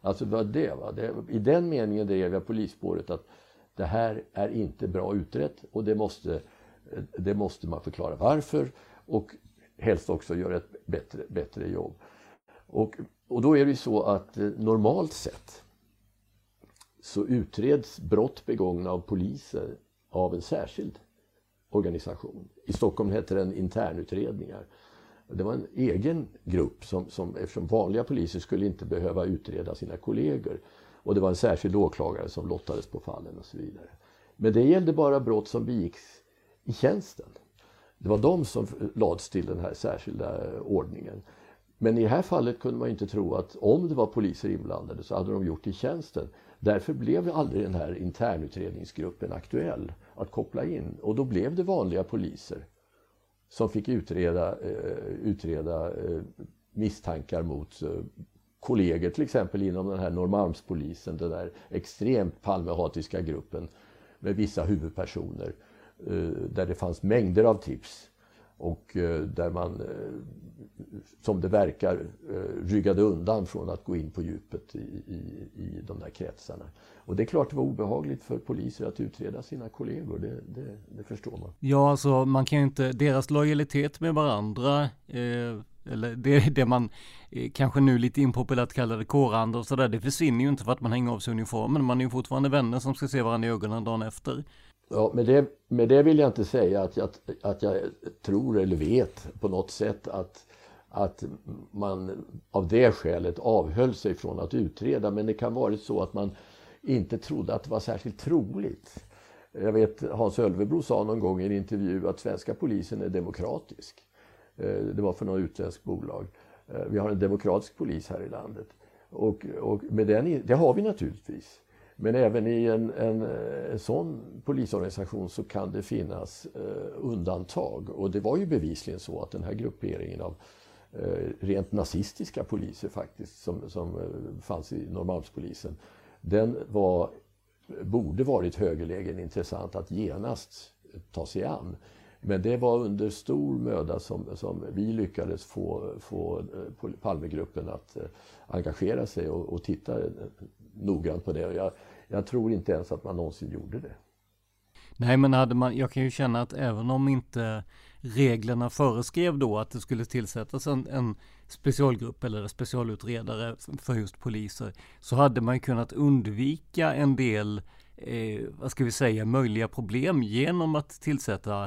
Alltså vad det var. Det, I den meningen drev jag polisspåret att det här är inte bra utrett och det måste, det måste man förklara varför och helst också göra ett bättre, bättre jobb. Och, och då är det ju så att eh, normalt sett så utreds brott begångna av poliser av en särskild organisation. I Stockholm hette den internutredningar. Det var en egen grupp som, som, eftersom vanliga poliser skulle inte behöva utreda sina kollegor. Och det var en särskild åklagare som lottades på fallen och så vidare. Men det gällde bara brott som begicks i tjänsten. Det var de som lades till den här särskilda ordningen. Men i det här fallet kunde man inte tro att om det var poliser inblandade så hade de gjort det i tjänsten. Därför blev aldrig den här internutredningsgruppen aktuell att koppla in. Och då blev det vanliga poliser som fick utreda, eh, utreda eh, misstankar mot eh, kollegor till exempel inom den här Norrmalmspolisen, den där extremt Palmehatiska gruppen med vissa huvudpersoner eh, där det fanns mängder av tips och eh, där man, eh, som det verkar, eh, ryggade undan från att gå in på djupet i, i, i de där kretsarna. Och det är klart det var obehagligt för poliser att utreda sina kollegor, det, det, det förstår man. Ja, alltså man kan ju inte, deras lojalitet med varandra, eh, eller det, det man eh, kanske nu lite impopulärt kallade kårande och sådär, det försvinner ju inte för att man hänger av sig uniformen. Man är ju fortfarande vänner som ska se varandra i ögonen dagen efter. Ja, med det, med det vill jag inte säga att jag, att jag tror eller vet på något sätt att, att man av det skälet avhöll sig från att utreda. Men det kan vara så att man inte trodde att det var särskilt troligt. Jag vet Hans Ölvebro sa någon gång i en intervju att svenska polisen är demokratisk. Eh, det var för något utländskt bolag. Eh, vi har en demokratisk polis här i landet. Och, och med den, det har vi naturligtvis. Men även i en, en, eh, en sån polisorganisation så kan det finnas eh, undantag. Och det var ju bevisligen så att den här grupperingen av eh, rent nazistiska poliser faktiskt som, som eh, fanns i Norrmalmspolisen, den var, borde varit högerlägen intressant att genast ta sig an. Men det var under stor möda som, som vi lyckades få, få eh, Palmegruppen att eh, engagera sig och, och titta noggrant på det. Och jag, jag tror inte ens att man någonsin gjorde det. Nej, men hade man, jag kan ju känna att även om inte reglerna föreskrev då att det skulle tillsättas en, en specialgrupp eller specialutredare för just poliser, så hade man ju kunnat undvika en del, eh, vad ska vi säga, möjliga problem genom att tillsätta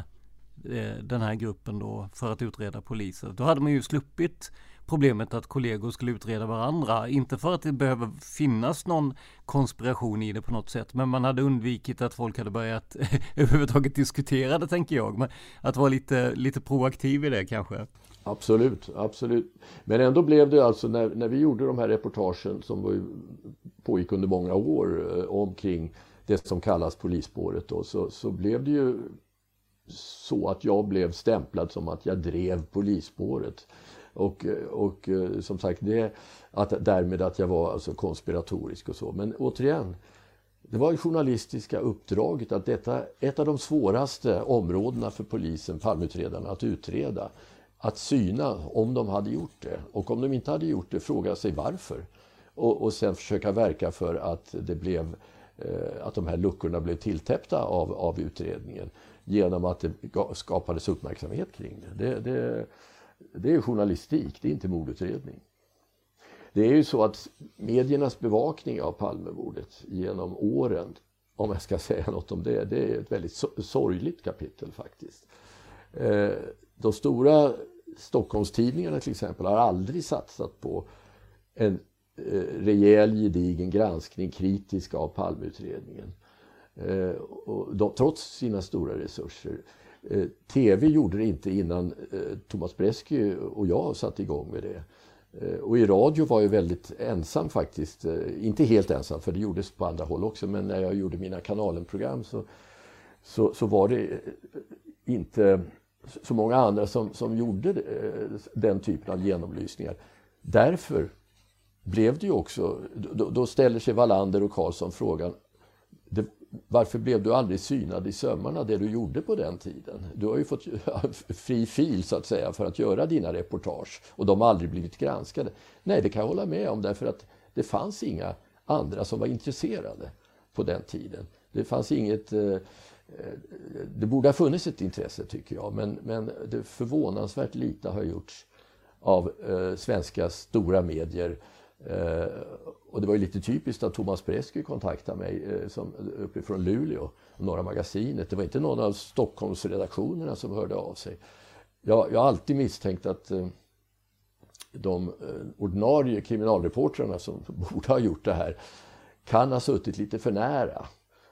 eh, den här gruppen då för att utreda poliser. Då hade man ju sluppit problemet att kollegor skulle utreda varandra. Inte för att det behöver finnas någon konspiration i det på något sätt, men man hade undvikit att folk hade börjat överhuvudtaget diskutera det tänker jag. Men att vara lite, lite proaktiv i det kanske. Absolut, absolut. Men ändå blev det alltså när, när vi gjorde de här reportagen som var, pågick under många år eh, omkring det som kallas polisspåret då, så, så blev det ju så att jag blev stämplad som att jag drev polisspåret. Och, och eh, som sagt, det, att, därmed att jag var alltså konspiratorisk och så. Men återigen, det var det journalistiska uppdraget att detta, ett av de svåraste områdena för polisen, Palmeutredarna, att utreda. Att syna om de hade gjort det och om de inte hade gjort det fråga sig varför. Och, och sen försöka verka för att det blev eh, att de här luckorna blev tilltäppta av, av utredningen genom att det skapades uppmärksamhet kring det. det, det det är journalistik, det är inte mordutredning. Det är ju så att mediernas bevakning av Palmemordet genom åren, om jag ska säga något om det, det är ett väldigt sorgligt kapitel faktiskt. Eh, de stora Stockholmstidningarna till exempel har aldrig satsat på en eh, rejäl gedigen granskning kritisk av Palmeutredningen. Eh, och de, trots sina stora resurser. Eh, TV gjorde det inte innan eh, Thomas Bresky och jag satte igång med det. Eh, och i radio var jag väldigt ensam faktiskt. Inte helt ensam, för det gjordes på andra håll också. Men när jag gjorde mina kanalen-program så, så, så, var det inte så många andra som, som gjorde den typen av genomlysningar. Därför blev det ju också, då, då ställer sig Wallander och Karlsson frågan, varför blev du aldrig synad i sömmarna det du gjorde på den tiden? Du har ju fått fri fil så att säga för att göra dina reportage och de har aldrig blivit granskade. Nej, det kan jag hålla med om därför att det fanns inga andra som var intresserade på den tiden. Det fanns inget... Eh, eh det borde ha funnits ett intresse tycker jag men, men det förvånansvärt lite har gjorts av eh, svenska stora medier Eh, och det var ju lite typiskt att Thomas Presky kontaktade mig eh, som, eh, uppifrån Luleå, Norra Magasinet. Det var inte någon av Stockholmsredaktionerna som hörde av sig. Jag, jag har alltid misstänkt att eh, de eh, ordinarie kriminalreportrarna som borde ha gjort det här kan ha suttit lite för nära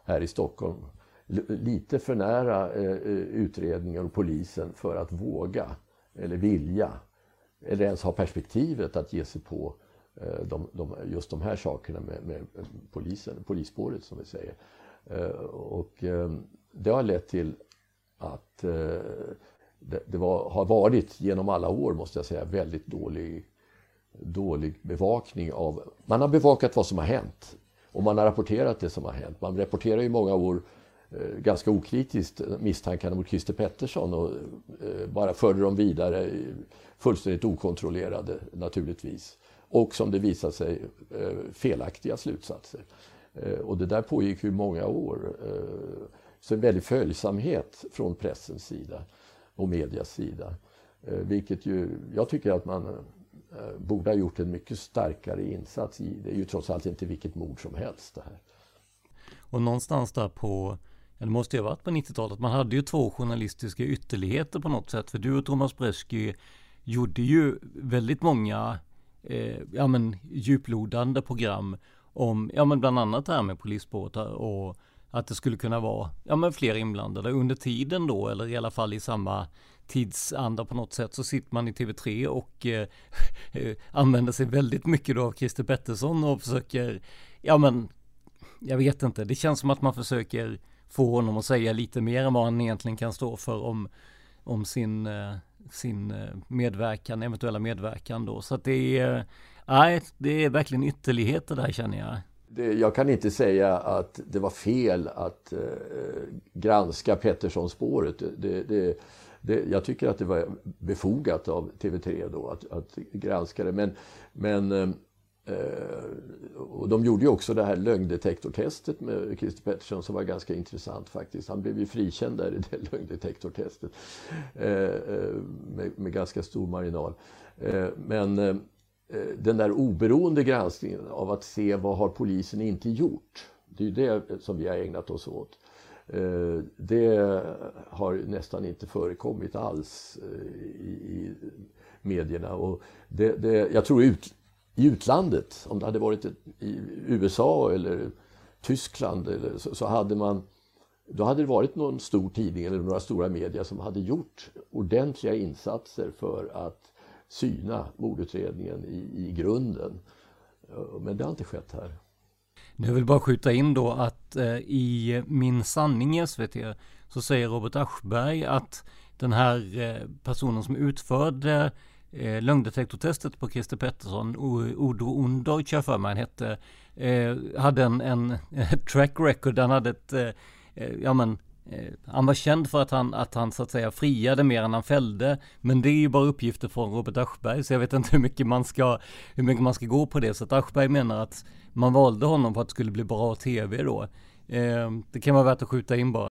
här i Stockholm. L lite för nära eh, eh utredningen och polisen för att våga eller vilja eller ens ha perspektivet att ge sig på Eh, de, de, just de här sakerna med, med polisen, polisspåret som vi säger. Eh, och eh, det har lett till att det, det var, har varit genom alla år måste jag säga väldigt dålig, dålig bevakning av... Man har bevakat vad som har hänt och man har rapporterat det som har hänt. Man rapporterar i många år ganska okritiskt misstankarna mot Christer Pettersson och bara förde dem vidare fullständigt okontrollerade naturligtvis och som det visade sig eh, felaktiga slutsatser. Eh, och det där pågick ju många år. Eh, så en väldig följsamhet från pressens sida och medias sida. Vilket ju, jag tycker att man borde ha gjort en mycket starkare insats i. Det är ju trots allt inte vilket mord som helst det här. Och någonstans där på, det måste ju ha varit på 90-talet, man hade ju två journalistiska ytterligheter på något sätt. För du och Thomas Bresky gjorde ju väldigt många eh, ja, men, djuplodande program om ja, men bland annat det här med polisbåtar och att det skulle kunna vara ja, men fler inblandade. Under tiden då eller i alla fall i samma tidsanda på något sätt så sitter man i TV3 och eh, eh, använder sig väldigt mycket då av Christer Pettersson och försöker ja men jag vet inte. Det känns som att man försöker få honom att säga lite mer än vad han egentligen kan stå för om om sin eh, sin eh, medverkan, eventuella medverkan då. Så att det är, nej, det är verkligen ytterligheter där känner jag. Det, jag kan inte säga att det var fel att eh, granska Pettersson-spåret. Det, det, det, jag tycker att det var befogat av TV3 då att, att granska det. Men, men Eh, Eh, och de gjorde ju också det här lögndetektortestet med Christer Pettersson som var ganska intressant faktiskt. Han blev ju frikänd där i det lögndetektortestet eh, eh, med, med ganska stor marginal. Eh, men den där oberoende granskningen av att se vad har polisen inte gjort. Det är ju det som vi har ägnat oss åt. Eh, det har nästan inte förekommit alls eh, i medierna. Och det, det, jag tror ut, i utlandet, om det hade varit i USA eller Tyskland eller så, så, hade man då hade det varit någon stor tidning eller några stora medier som hade gjort ordentliga insatser för att syna mordutredningen i, i grunden. Eh, men det har inte skett här. Jag vill bara skjuta in då att eh, i Min sanning i SVT så säger Robert Aschberg att den här eh, personen som utförde eh, lögndetektortestet på Christer Pettersson, Odo Undorch jag för mig han hette, eh, hade en, en eh, track record, han hade ett, eh, eh, ja men Eh, han var känd för att han, att han så att säga friade mer än han fällde. Men det är ju bara uppgifter från Robert Aschberg, så jag vet inte hur mycket man ska, hur mycket man ska gå på det. Så att Aschberg menar att man valde honom för att det skulle bli bra tv då. Eh, det kan vara värt att skjuta in bara.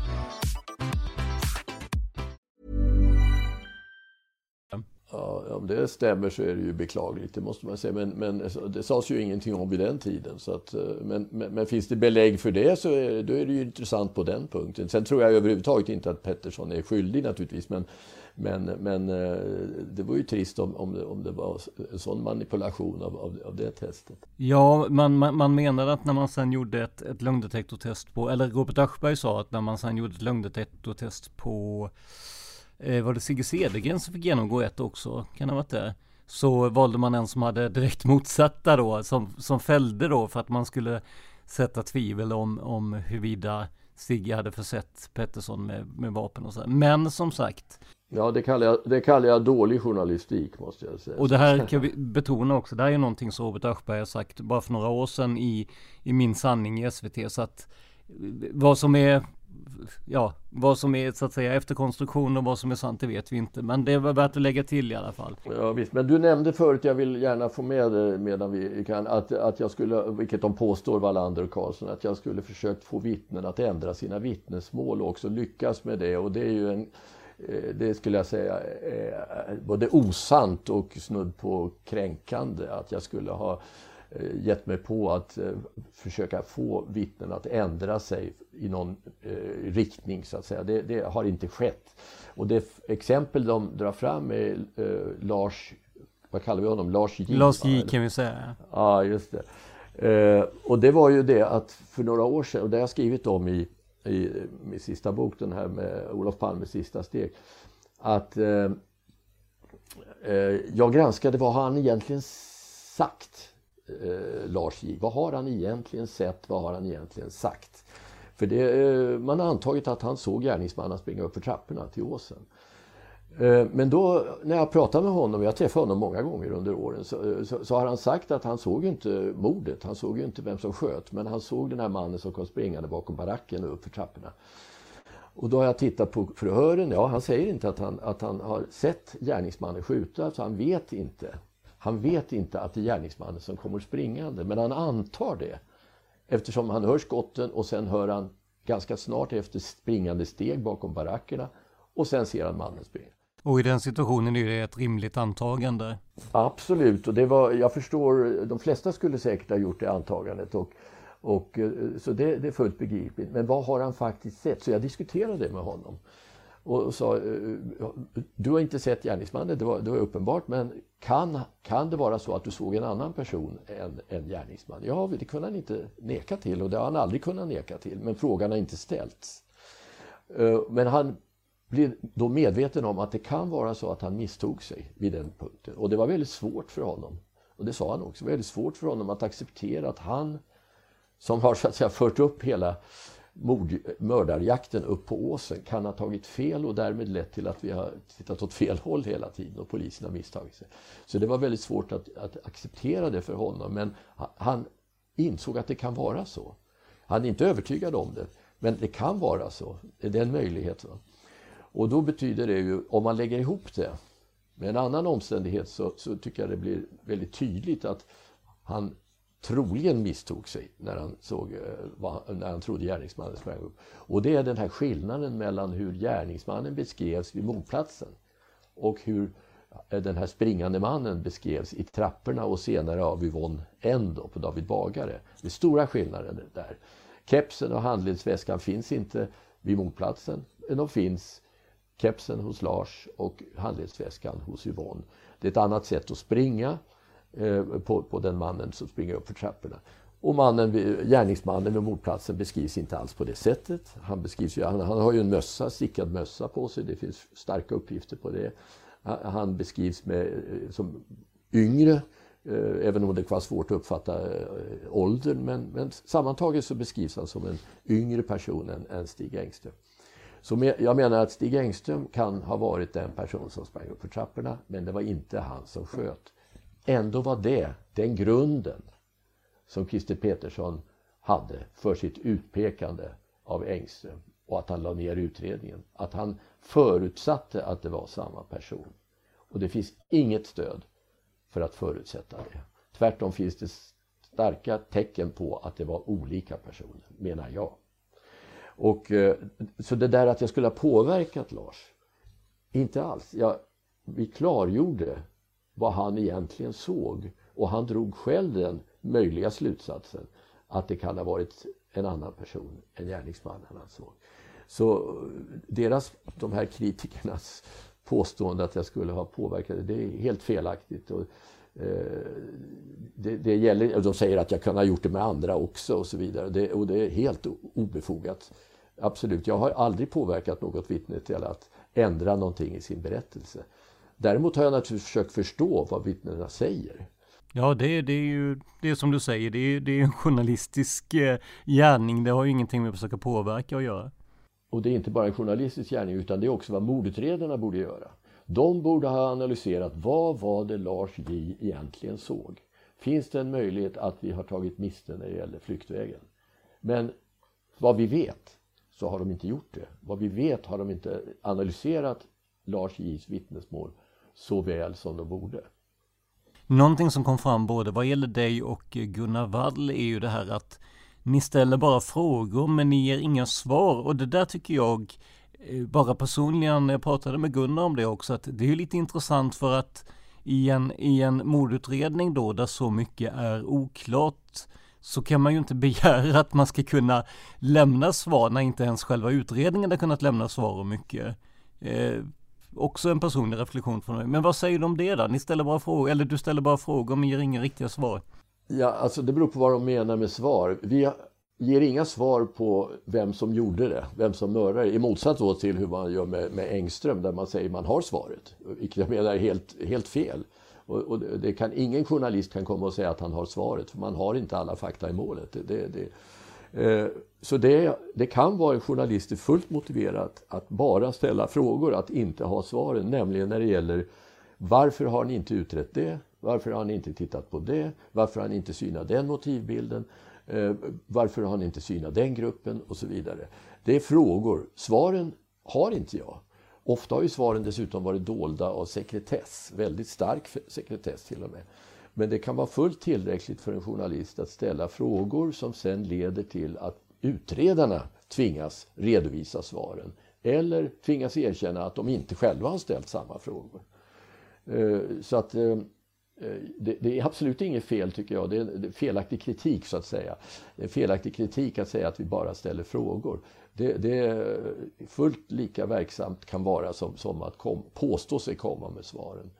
Ja, om det stämmer så är det ju beklagligt, det måste man säga. Men, men det sades ju ingenting om vid den tiden. Så att, eh, men, men, men, finns det belägg för det så är, då är det ju intressant på den punkten. Sen tror jag överhuvudtaget inte att Pettersson är skyldig naturligtvis. Men, men, men eh, det var ju trist om, om, det, om det var en sån manipulation av, av, av det testet. Ja, man, man, man menar att när man sen gjorde ett, ett lögndetektortest på, eller Robert Aschberg sa att när man sen gjorde ett lögndetektortest på, var det Sigge Cedergren som fick genomgå ett också? Kan det ha varit det? Så valde man en som hade direkt motsatta då, som, som fällde då för att man skulle sätta tvivel om, om huruvida Sigge hade försett Pettersson med, med vapen och så. Men som sagt, Ja, det kallar, jag, det kallar jag dålig journalistik måste jag säga. Och det här kan vi betona också, det här är någonting som Robert Aschberg har sagt bara för några år sedan i, i Min sanning i SVT. Så att vad som är ja, vad som är så att säga efterkonstruktion och vad som är sant det vet vi inte. Men det var värt att lägga till i alla fall. Ja visst, men du nämnde förut, jag vill gärna få med det medan vi kan, att, att jag skulle, vilket de påstår Wallander och Karlsson, att jag skulle försökt få vittnen att ändra sina vittnesmål och också lyckas med det. Och det är ju en eh, det skulle jag säga är både osant och snudd på kränkande att jag skulle ha gett mig på att eh, försöka få vittnen att ändra sig i någon riktning så att säga. Det, det har inte skett. Och det exempel de drar fram är Lars, vad kallar vi honom? Lars J. Lars J kan vi säga. Ja, just det. och det var ju det att för några år sedan, och det har jag skrivit om i i min sista bok, den här med Olof Palmes sista steg, att eh, eh, jag granskade vad han egentligen sagt, eh, Lars J. Vad har han egentligen sett? Vad har han egentligen sagt? För det, eh, man har antagit att han såg gärningsmannen springa upp för trapporna till åsen. Eh, men då när jag pratade med honom, jag träffade honom många gånger under åren, så, eh, så, så, har han sagt att han såg inte mordet, han såg inte vem som sköt, men han såg den här mannen som kom springande bakom baracken och upp för trapporna. Och då har jag tittat på förhören, ja han säger inte att han, att han har sett gärningsmannen skjuta, så han vet inte. Han vet inte att det är gärningsmannen som kommer springande, men han antar det. Eftersom han hör skotten och sen hör han ganska snart efter springande steg bakom barackerna och sen ser han mannen springa. Och i den situationen är det ett rimligt antagande? Absolut, och det var, jag förstår, de flesta skulle säkert ha gjort det antagandet. Och, och, eh, så det, det är fullt begripligt. Men vad har han faktiskt sett? Så jag diskuterade det med honom. Och sa, eh, du har inte sett gärningsmannen, det var, det var uppenbart, men kan, kan det vara så att du såg en annan person än en gärningsman? Ja, det kunde han inte neka till och det har han aldrig kunnat neka till, men frågan har inte ställts. Eh, men han blev då medveten om att det kan vara så att han misstog sig vid den punkten. Och det var väldigt svårt för honom, och det sa han också, väldigt svårt för honom att acceptera att han som har så att säga fört upp hela mord, mördarjakten upp på åsen kan ha tagit fel och därmed lett till att vi har tittat åt fel håll hela tiden och polisen har misstagit sig. Så det var väldigt svårt att, att acceptera det för honom men han insåg att det kan vara så. Han är inte övertygad om det, men det kan vara så. Det är en möjlighet. Va? Och då betyder det ju, om man lägger ihop det med en annan omständighet så, så tycker jag det blir väldigt tydligt att han troligen misstog sig när han, såg, eh, när han trodde gärningsmannen sprang upp. Och det är den här skillnaden mellan hur gärningsmannen beskrevs vid mordplatsen och hur eh, den här springande mannen beskrevs i trapporna och senare av Yvonne Endo på David Bagare. Det är stora skillnader där. Kepsen och handledsväskan finns inte vid mordplatsen, men de finns kepsen hos Lars och handledsväskan hos Yvonne. Det är ett annat sätt att springa Eh, på, på den mannen som springer upp för trapporna. Och mannen, gärningsmannen vid mordplatsen beskrivs inte alls på det sättet. Han, beskrivs ju, han, han, har ju en mössa, stickad mössa på sig, det finns starka uppgifter på det. Han beskrivs med, eh, som yngre, eh, även om det var svårt att uppfatta eh, åldern. Men, men sammantaget så beskrivs han som en yngre person än, än Stig Engström. Så jag menar att Stig Engström kan ha varit den person som sprang upp för trapporna, men det var inte han som sköt. Ändå var det den grunden som Christer Petersson hade för sitt utpekande av Engström och att han la ner utredningen. Att han förutsatte att det var samma person. Och det finns inget stöd för att förutsätta det. Tvärtom finns det starka tecken på att det var olika personer, menar jag. Och, eh, så det där att jag skulle ha påverkat Lars, inte alls. Jag, vi klargjorde vad han egentligen såg. Och han drog själv den möjliga slutsatsen att det kan ha varit en annan person än gärningsmannen han såg. Så deras, de här kritikernas påstående att jag skulle ha påverkat det, det är helt felaktigt. Och, eh, det, det gäller, de säger att jag kan ha gjort det med andra också och så vidare. Det, och det är helt obefogat. Absolut, jag har aldrig påverkat något vittne till att ändra någonting i sin berättelse. Däremot har jag naturligtvis försökt förstå vad vittnena säger. Ja, det, det är ju det som du säger, det är, det är en journalistisk eh, gärning. Det har ju ingenting med att försöka påverka att göra. Och det är inte bara en journalistisk gärning utan det är också vad mordutredarna borde göra. De borde ha analyserat vad var det Lars J egentligen såg. Finns det en möjlighet att vi har tagit miste när det gäller flyktvägen? Men vad vi vet så har de inte gjort det. Vad vi vet har de inte analyserat Lars J's vittnesmål så väl som de borde. Någonting som kom fram både vad gäller dig och Gunnar Wall är ju det här att ni ställer bara frågor men ni ger inga svar och det där tycker jag eh, bara personligen, jag pratade med Gunnar om det också, att det är lite intressant för att i en, i en mordutredning då där så mycket är oklart så kan man ju inte begära att man ska kunna lämna svar när inte ens själva utredningen har kunnat lämna svar och mycket. Eh, också en personlig reflektion från mig. Men vad säger du om det då? Ni ställer bara frågor, eller du ställer bara frågor men ger inga riktiga svar. Ja, alltså det beror på vad de menar med svar. Vi ger inga svar på vem som gjorde det, vem som mördade I motsats då till hur man gör med, med Engström där man säger man har svaret. Vilket jag menar är helt, helt fel. Och, och det kan, ingen journalist kan komma och säga att han har svaret för man har inte alla fakta i målet. Det, det, det Eh, så det, det kan vara journalistiskt fullt motiverat att bara ställa frågor, att inte ha svaren. Nämligen när det gäller varför har ni inte utrett det? Varför har ni inte tittat på det? Varför har ni inte synat den motivbilden? Eh, varför har ni inte synat den gruppen? Och så vidare. Det är frågor. Svaren har inte jag. Ofta har ju svaren dessutom varit dolda av sekretess, väldigt stark sekretess till och med. Men det kan vara fullt tillräckligt för en journalist att ställa frågor som sen leder till att utredarna tvingas redovisa svaren eller tvingas erkänna att de inte själva har ställt samma frågor. Eh, så att eh, eh, det, är absolut inget fel tycker jag. Det är felaktig kritik så att säga. Det är felaktig kritik att säga att vi bara ställer frågor. Det, det är fullt lika verksamt kan vara som, som att kom, påstå sig komma med svaren.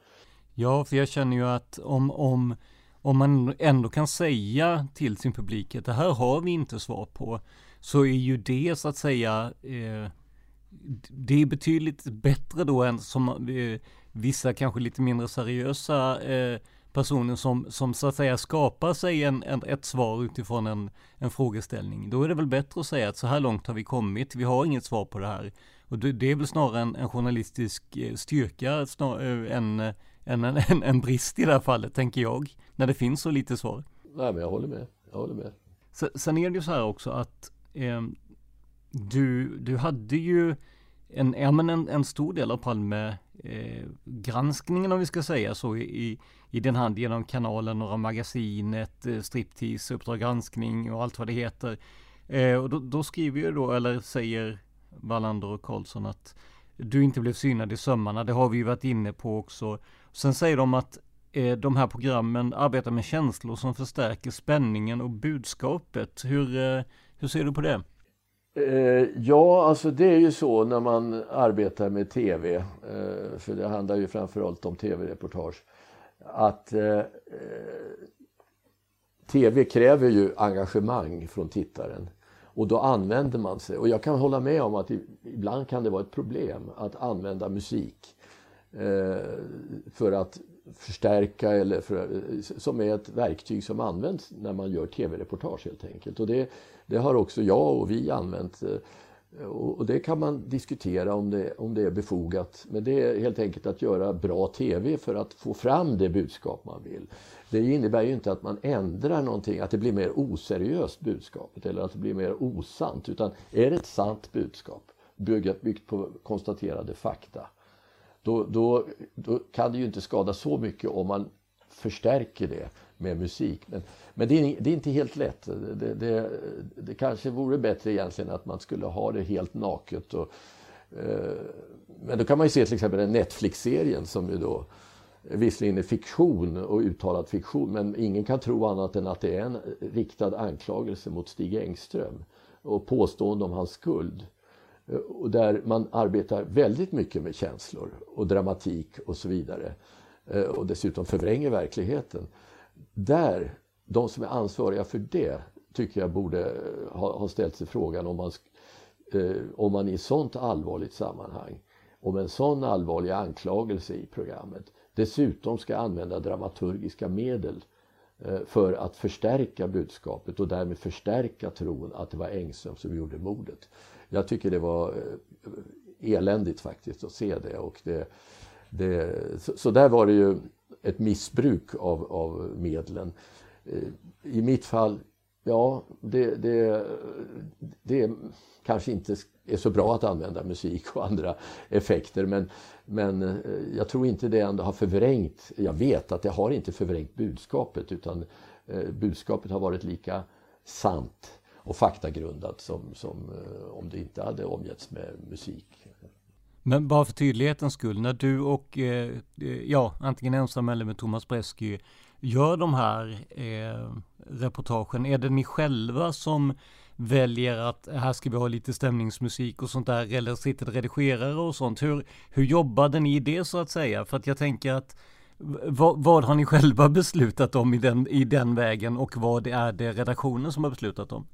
Ja, för jag känner ju att om, om, om man ändå kan säga till sin publik att det här har vi inte svar på, så är ju det så att säga eh, det är betydligt bättre då än som eh, vissa kanske lite mindre seriösa eh, personer som, som så att säga skapar sig en, en, ett svar utifrån en, en frågeställning. Då är det väl bättre att säga att så här långt har vi kommit, vi har inget svar på det här. Och det, det är väl snarare en, en journalistisk eh, styrka snar, eh, en, en, en, en brist i det här fallet, tänker jag, när det finns så lite svar. Nej, men jag håller med. Jag håller med. Sen är det ju så här också att eh, du, du hade ju en, ja, men en, en stor del av Palme eh, granskningen om vi ska säga så i, i den hand genom kanalen Norra Magasinet, eh, Striptease, Uppdrag granskning och allt vad det heter. Eh, och då, då, skriver ju då, eller säger Wallander och Karlsson att du inte blev synad i sömmarna. Det har vi ju varit inne på också. Sen säger de att eh, de här programmen arbetar med känslor som förstärker spänningen och budskapet. Hur, eh, hur ser du på det? Eh, ja, alltså det är ju så när man arbetar med tv, eh, för det handlar ju framförallt om tv-reportage, att eh, eh tv kräver ju engagemang från tittaren. Och då använder man sig, och jag kan hålla med om att ibland kan det vara ett problem att använda musik Eh, för att förstärka eller för, eh, som är ett verktyg som används när man gör tv-reportage helt enkelt. Och det, det har också jag och vi använt. Eh, och det kan man diskutera om det, om det är befogat. Men det är helt enkelt att göra bra tv för att få fram det budskap man vill. Det innebär ju inte att man ändrar någonting, att det blir mer oseriöst budskapet eller att det blir mer osant. Utan är det ett sant budskap byggt på konstaterade fakta då, då, då kan det ju inte skada så mycket om man förstärker det med musik. Men, men det, är, det är inte helt lätt. Det, det, det, kanske vore bättre egentligen att man skulle ha det helt naket. Och, eh, men då kan man ju se till exempel den Netflix-serien som ju då visserligen är fiktion och uttalad fiktion men ingen kan tro annat än att det är en riktad anklagelse mot Stig Engström och påstående om hans skuld. Eh, och där man arbetar väldigt mycket med känslor och dramatik och så vidare. Eh, och dessutom förvränger verkligheten. Där, de som är ansvariga för det tycker jag borde eh, ha, ha ställt sig frågan om man, eh, om man i sånt allvarligt sammanhang, om en sån allvarlig anklagelse i programmet dessutom ska använda dramaturgiska medel eh, för att förstärka budskapet och därmed förstärka tron att det var Engström som gjorde mordet. Jag tycker det var eh, eländigt faktiskt att se det. Och det, det så, så, där var det ju ett missbruk av, av medlen. Eh, I mitt fall, ja, det, det, det kanske inte är så bra att använda musik och andra effekter men, men eh, jag tror inte det ändå har förvrängt, jag vet att det har inte förvrängt budskapet utan budskapet har varit lika sant och faktagrundat som, som eh, om det inte hade omgetts med musik. Men bara för tydlighetens skull, när du och, eh, eh ja, antingen ensam eller med Thomas Bresky gör de här eh, reportagen, är det ni själva som väljer att här ska vi ha lite stämningsmusik och sånt där, eller sitter det redigerare och sånt? Hur, hur jobbade ni i det så att säga? För att jag tänker att vad, vad, har ni själva beslutat om i den, i den vägen och vad är det redaktionen som har beslutat om?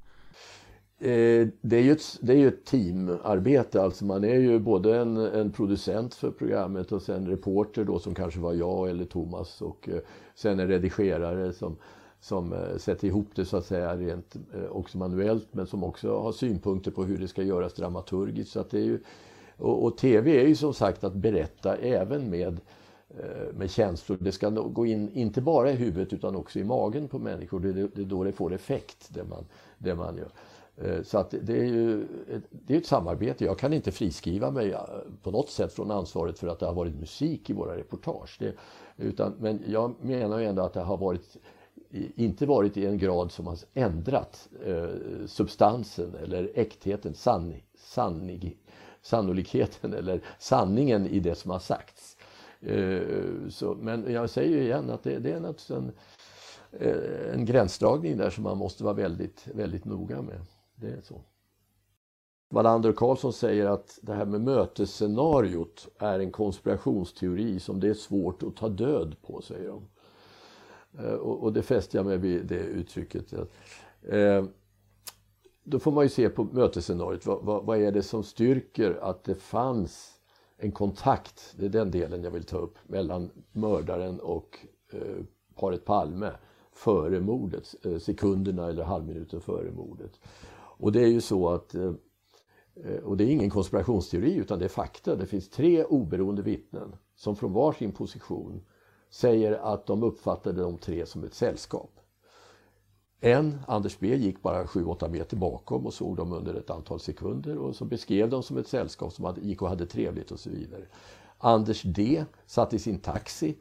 Eh, det är ju ett, det är ju ett teamarbete, alltså man är ju både en, en producent för programmet och sen reporter då som kanske var jag eller Thomas och eh, sen en redigerare som, som eh, sätter ihop det så att säga rent också manuellt men som också har synpunkter på hur det ska göras dramaturgiskt. Så att det är ju, och, och TV är ju som sagt att berätta även med med känslor. Det ska gå in, inte bara i huvudet utan också i magen på människor. Det är, det är då det får effekt, det man, det man gör. Eh, så att det är ju ett, det är ett samarbete. Jag kan inte friskriva mig eh, på något sätt från ansvaret för att det har varit musik i våra reportage. Det, utan, men jag menar ju ändå att det har varit inte varit i en grad som har ändrat eh, substansen eller äktheten, sann, sannig, sannolikheten eller sanningen i det som har sagts. Eh, så, men jag säger ju igen att det, det är naturligtvis en, eh, en gränsdragning där som man måste vara väldigt, väldigt noga med. Det är så. Wallander och Karlsson säger att det här med mötesscenariot är en konspirationsteori som det är svårt att ta död på, säger de. Eh, och, det fäster jag mig vid det uttrycket. Eh, då får man ju se på mötesscenariot. Vad, vad, vad, är det som styrker att det fanns en kontakt, det är den delen jag vill ta upp, mellan mördaren och eh, paret Palme före mordet, eh, sekunderna eller halvminuten före mordet. Och det är ju så att, eh, eh, och det är ingen konspirationsteori utan det är fakta, det finns tre oberoende vittnen som från varsin position säger att de uppfattade de tre som ett sällskap. En, Anders B, gick bara 7-8 meter bakom och såg dem under ett antal sekunder och så beskrev de som ett sällskap som gick och hade trevligt och så vidare. Anders D satt i sin taxi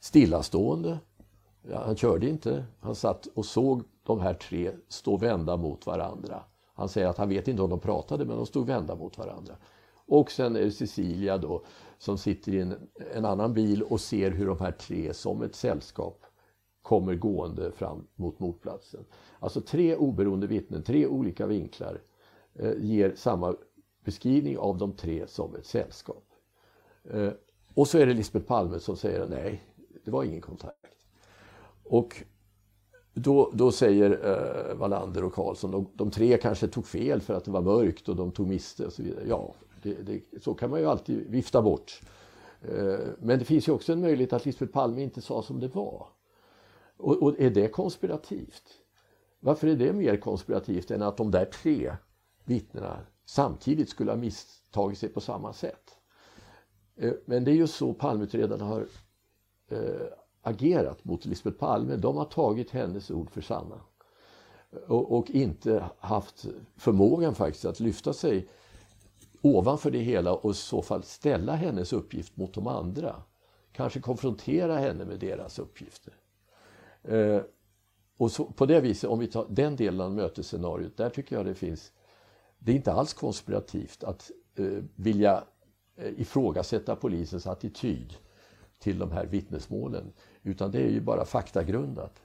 stillastående. Ja, han körde inte. Han satt och såg de här tre stå vända mot varandra. Han säger att han vet inte om de pratade men de stod vända mot varandra. Och sen är det Cecilia då som sitter i en, en annan bil och ser hur de här tre som ett sällskap kommer gående fram mot mordplatsen. Alltså tre oberoende vittnen, tre olika vinklar eh, ger samma beskrivning av de tre som ett sällskap. Eh, och så är det Lisbeth Palme som säger nej, det var ingen kontakt. Och då, då säger eh, Wallander och Karlsson, de, de tre kanske tog fel för att det var mörkt och de tog miste och så vidare. Ja, det, det, så kan man ju alltid vifta bort. Eh, men det finns ju också en möjlighet att Lisbeth Palme inte sa som det var. Och, och, är det konspirativt? Varför är det mer konspirativt än att de där tre vittnena samtidigt skulle ha misstagit sig på samma sätt? Eh, men det är ju så Palmeutredarna har eh, agerat mot Lisbeth Palme. De har tagit hennes ord för sanna. Och, och inte haft förmågan faktiskt att lyfta sig ovanför det hela och i så fall ställa hennes uppgift mot de andra. Kanske konfrontera henne med deras uppgifter. Eh, och så, på det viset, om vi tar den delen av mötesscenariot, där tycker jag det finns... Det är inte alls konspirativt att eh, vilja eh, ifrågasätta polisens attityd till de här vittnesmålen. Utan det är ju bara faktagrundat.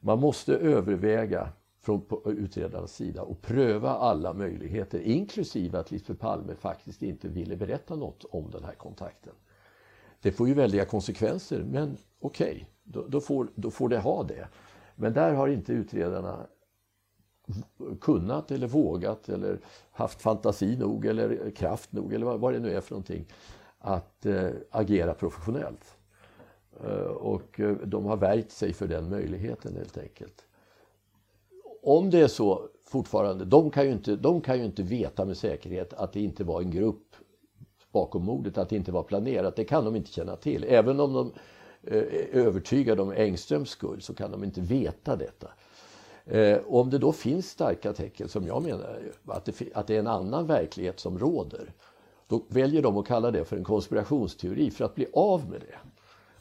Man måste överväga från utredarens sida och pröva alla möjligheter, inklusive att Lisbeth Palme faktiskt inte ville berätta något om den här kontakten. Det får ju väldiga konsekvenser, men okej, okay, då, då, får, då får det ha det. Men där har inte utredarna kunnat eller vågat eller haft fantasi nog eller kraft nog eller vad, vad det nu är för någonting att eh, agera professionellt. Eh, och eh, de har värjt sig för den möjligheten helt enkelt om det är så fortfarande, de kan, ju inte, de kan ju inte veta med säkerhet att det inte var en grupp bakom mordet, att det inte var planerat. Det kan de inte känna till. Även om de eh, är övertygade om Engströms skull så kan de inte veta detta. Om det då finns starka tecken, som jag menar, att det, att det är en annan verklighet som råder, då väljer de att kalla det för en konspirationsteori för att bli av med det.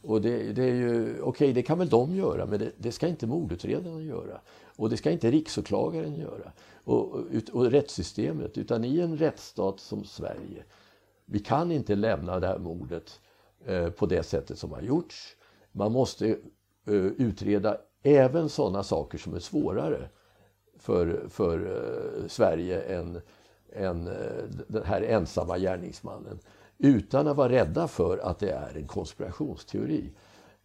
Och det, det är ju, okej, okay, det kan väl de göra, men det, det ska inte mordutredarna göra. Och det ska inte riksåklagaren göra och, och, och rättssystemet utan i en rättsstat som Sverige. Vi kan inte lämna det här mordet eh, på det sättet som har gjorts. Man måste eh, utreda även sådana saker som är svårare för, för eh, Sverige än, än eh, den här ensamma gärningsmannen. Utan att vara rädda för att det är en konspirationsteori.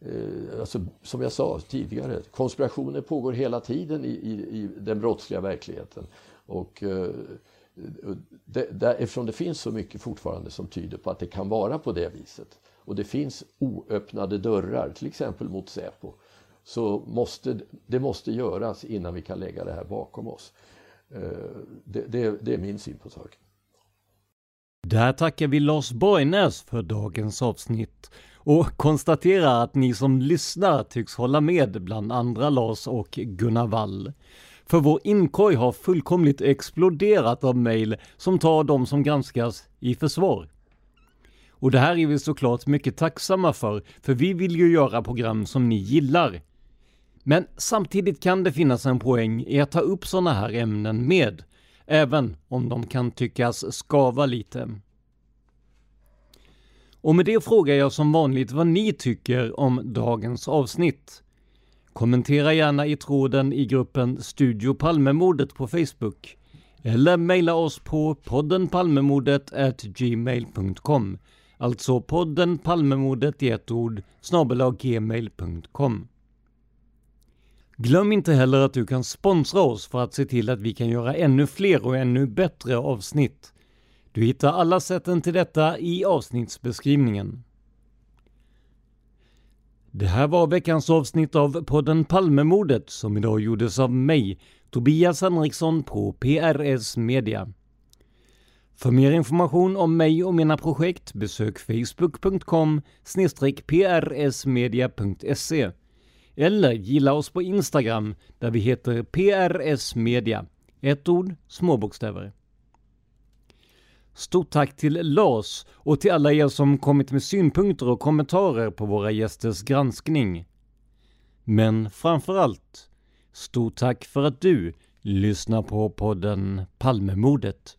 Eh, alltså, som jag sa tidigare, konspirationer pågår hela tiden i, i, i den brottsliga verkligheten. Eh, och, det, där, eftersom det finns så mycket fortfarande som tyder på att det kan vara på det viset och det finns oöppnade dörrar, till exempel mot Säpo, så måste det måste göras innan vi kan lägga det här bakom oss. Eh, det, det, det är min syn på saken. Där tackar vi Lars Borgnäs för dagens avsnitt och konstaterar att ni som lyssnar tycks hålla med bland andra Lars och Gunnar Wall. För vår inkorg har fullkomligt exploderat av mejl som tar de som granskas i försvar. Och det här är vi såklart mycket tacksamma för, för vi vill ju göra program som ni gillar. Men samtidigt kan det finnas en poäng i att ta upp sådana här ämnen med, även om de kan tyckas skava lite. Och med det frågar jag som vanligt vad ni tycker om dagens avsnitt. Kommentera gärna i tråden i gruppen Studio Palmemordet på Facebook eller mejla oss på poddenpalmemordet gmail.com Alltså podden Palmemordet i ett ord gmail.com Glöm inte heller att du kan sponsra oss för att se till att vi kan göra ännu fler och ännu bättre avsnitt. Du hittar alla sätten till detta i avsnittsbeskrivningen. Det här var veckans avsnitt av podden Palmemordet som idag gjordes av mig, Tobias Henriksson på PRS Media. För mer information om mig och mina projekt besök facebook.com prsmedia.se eller gilla oss på Instagram där vi heter PRS Media. Ett ord, små bokstäver. Stort tack till Lars och till alla er som kommit med synpunkter och kommentarer på våra gästers granskning. Men framför allt, stort tack för att du lyssnar på podden Palmemordet.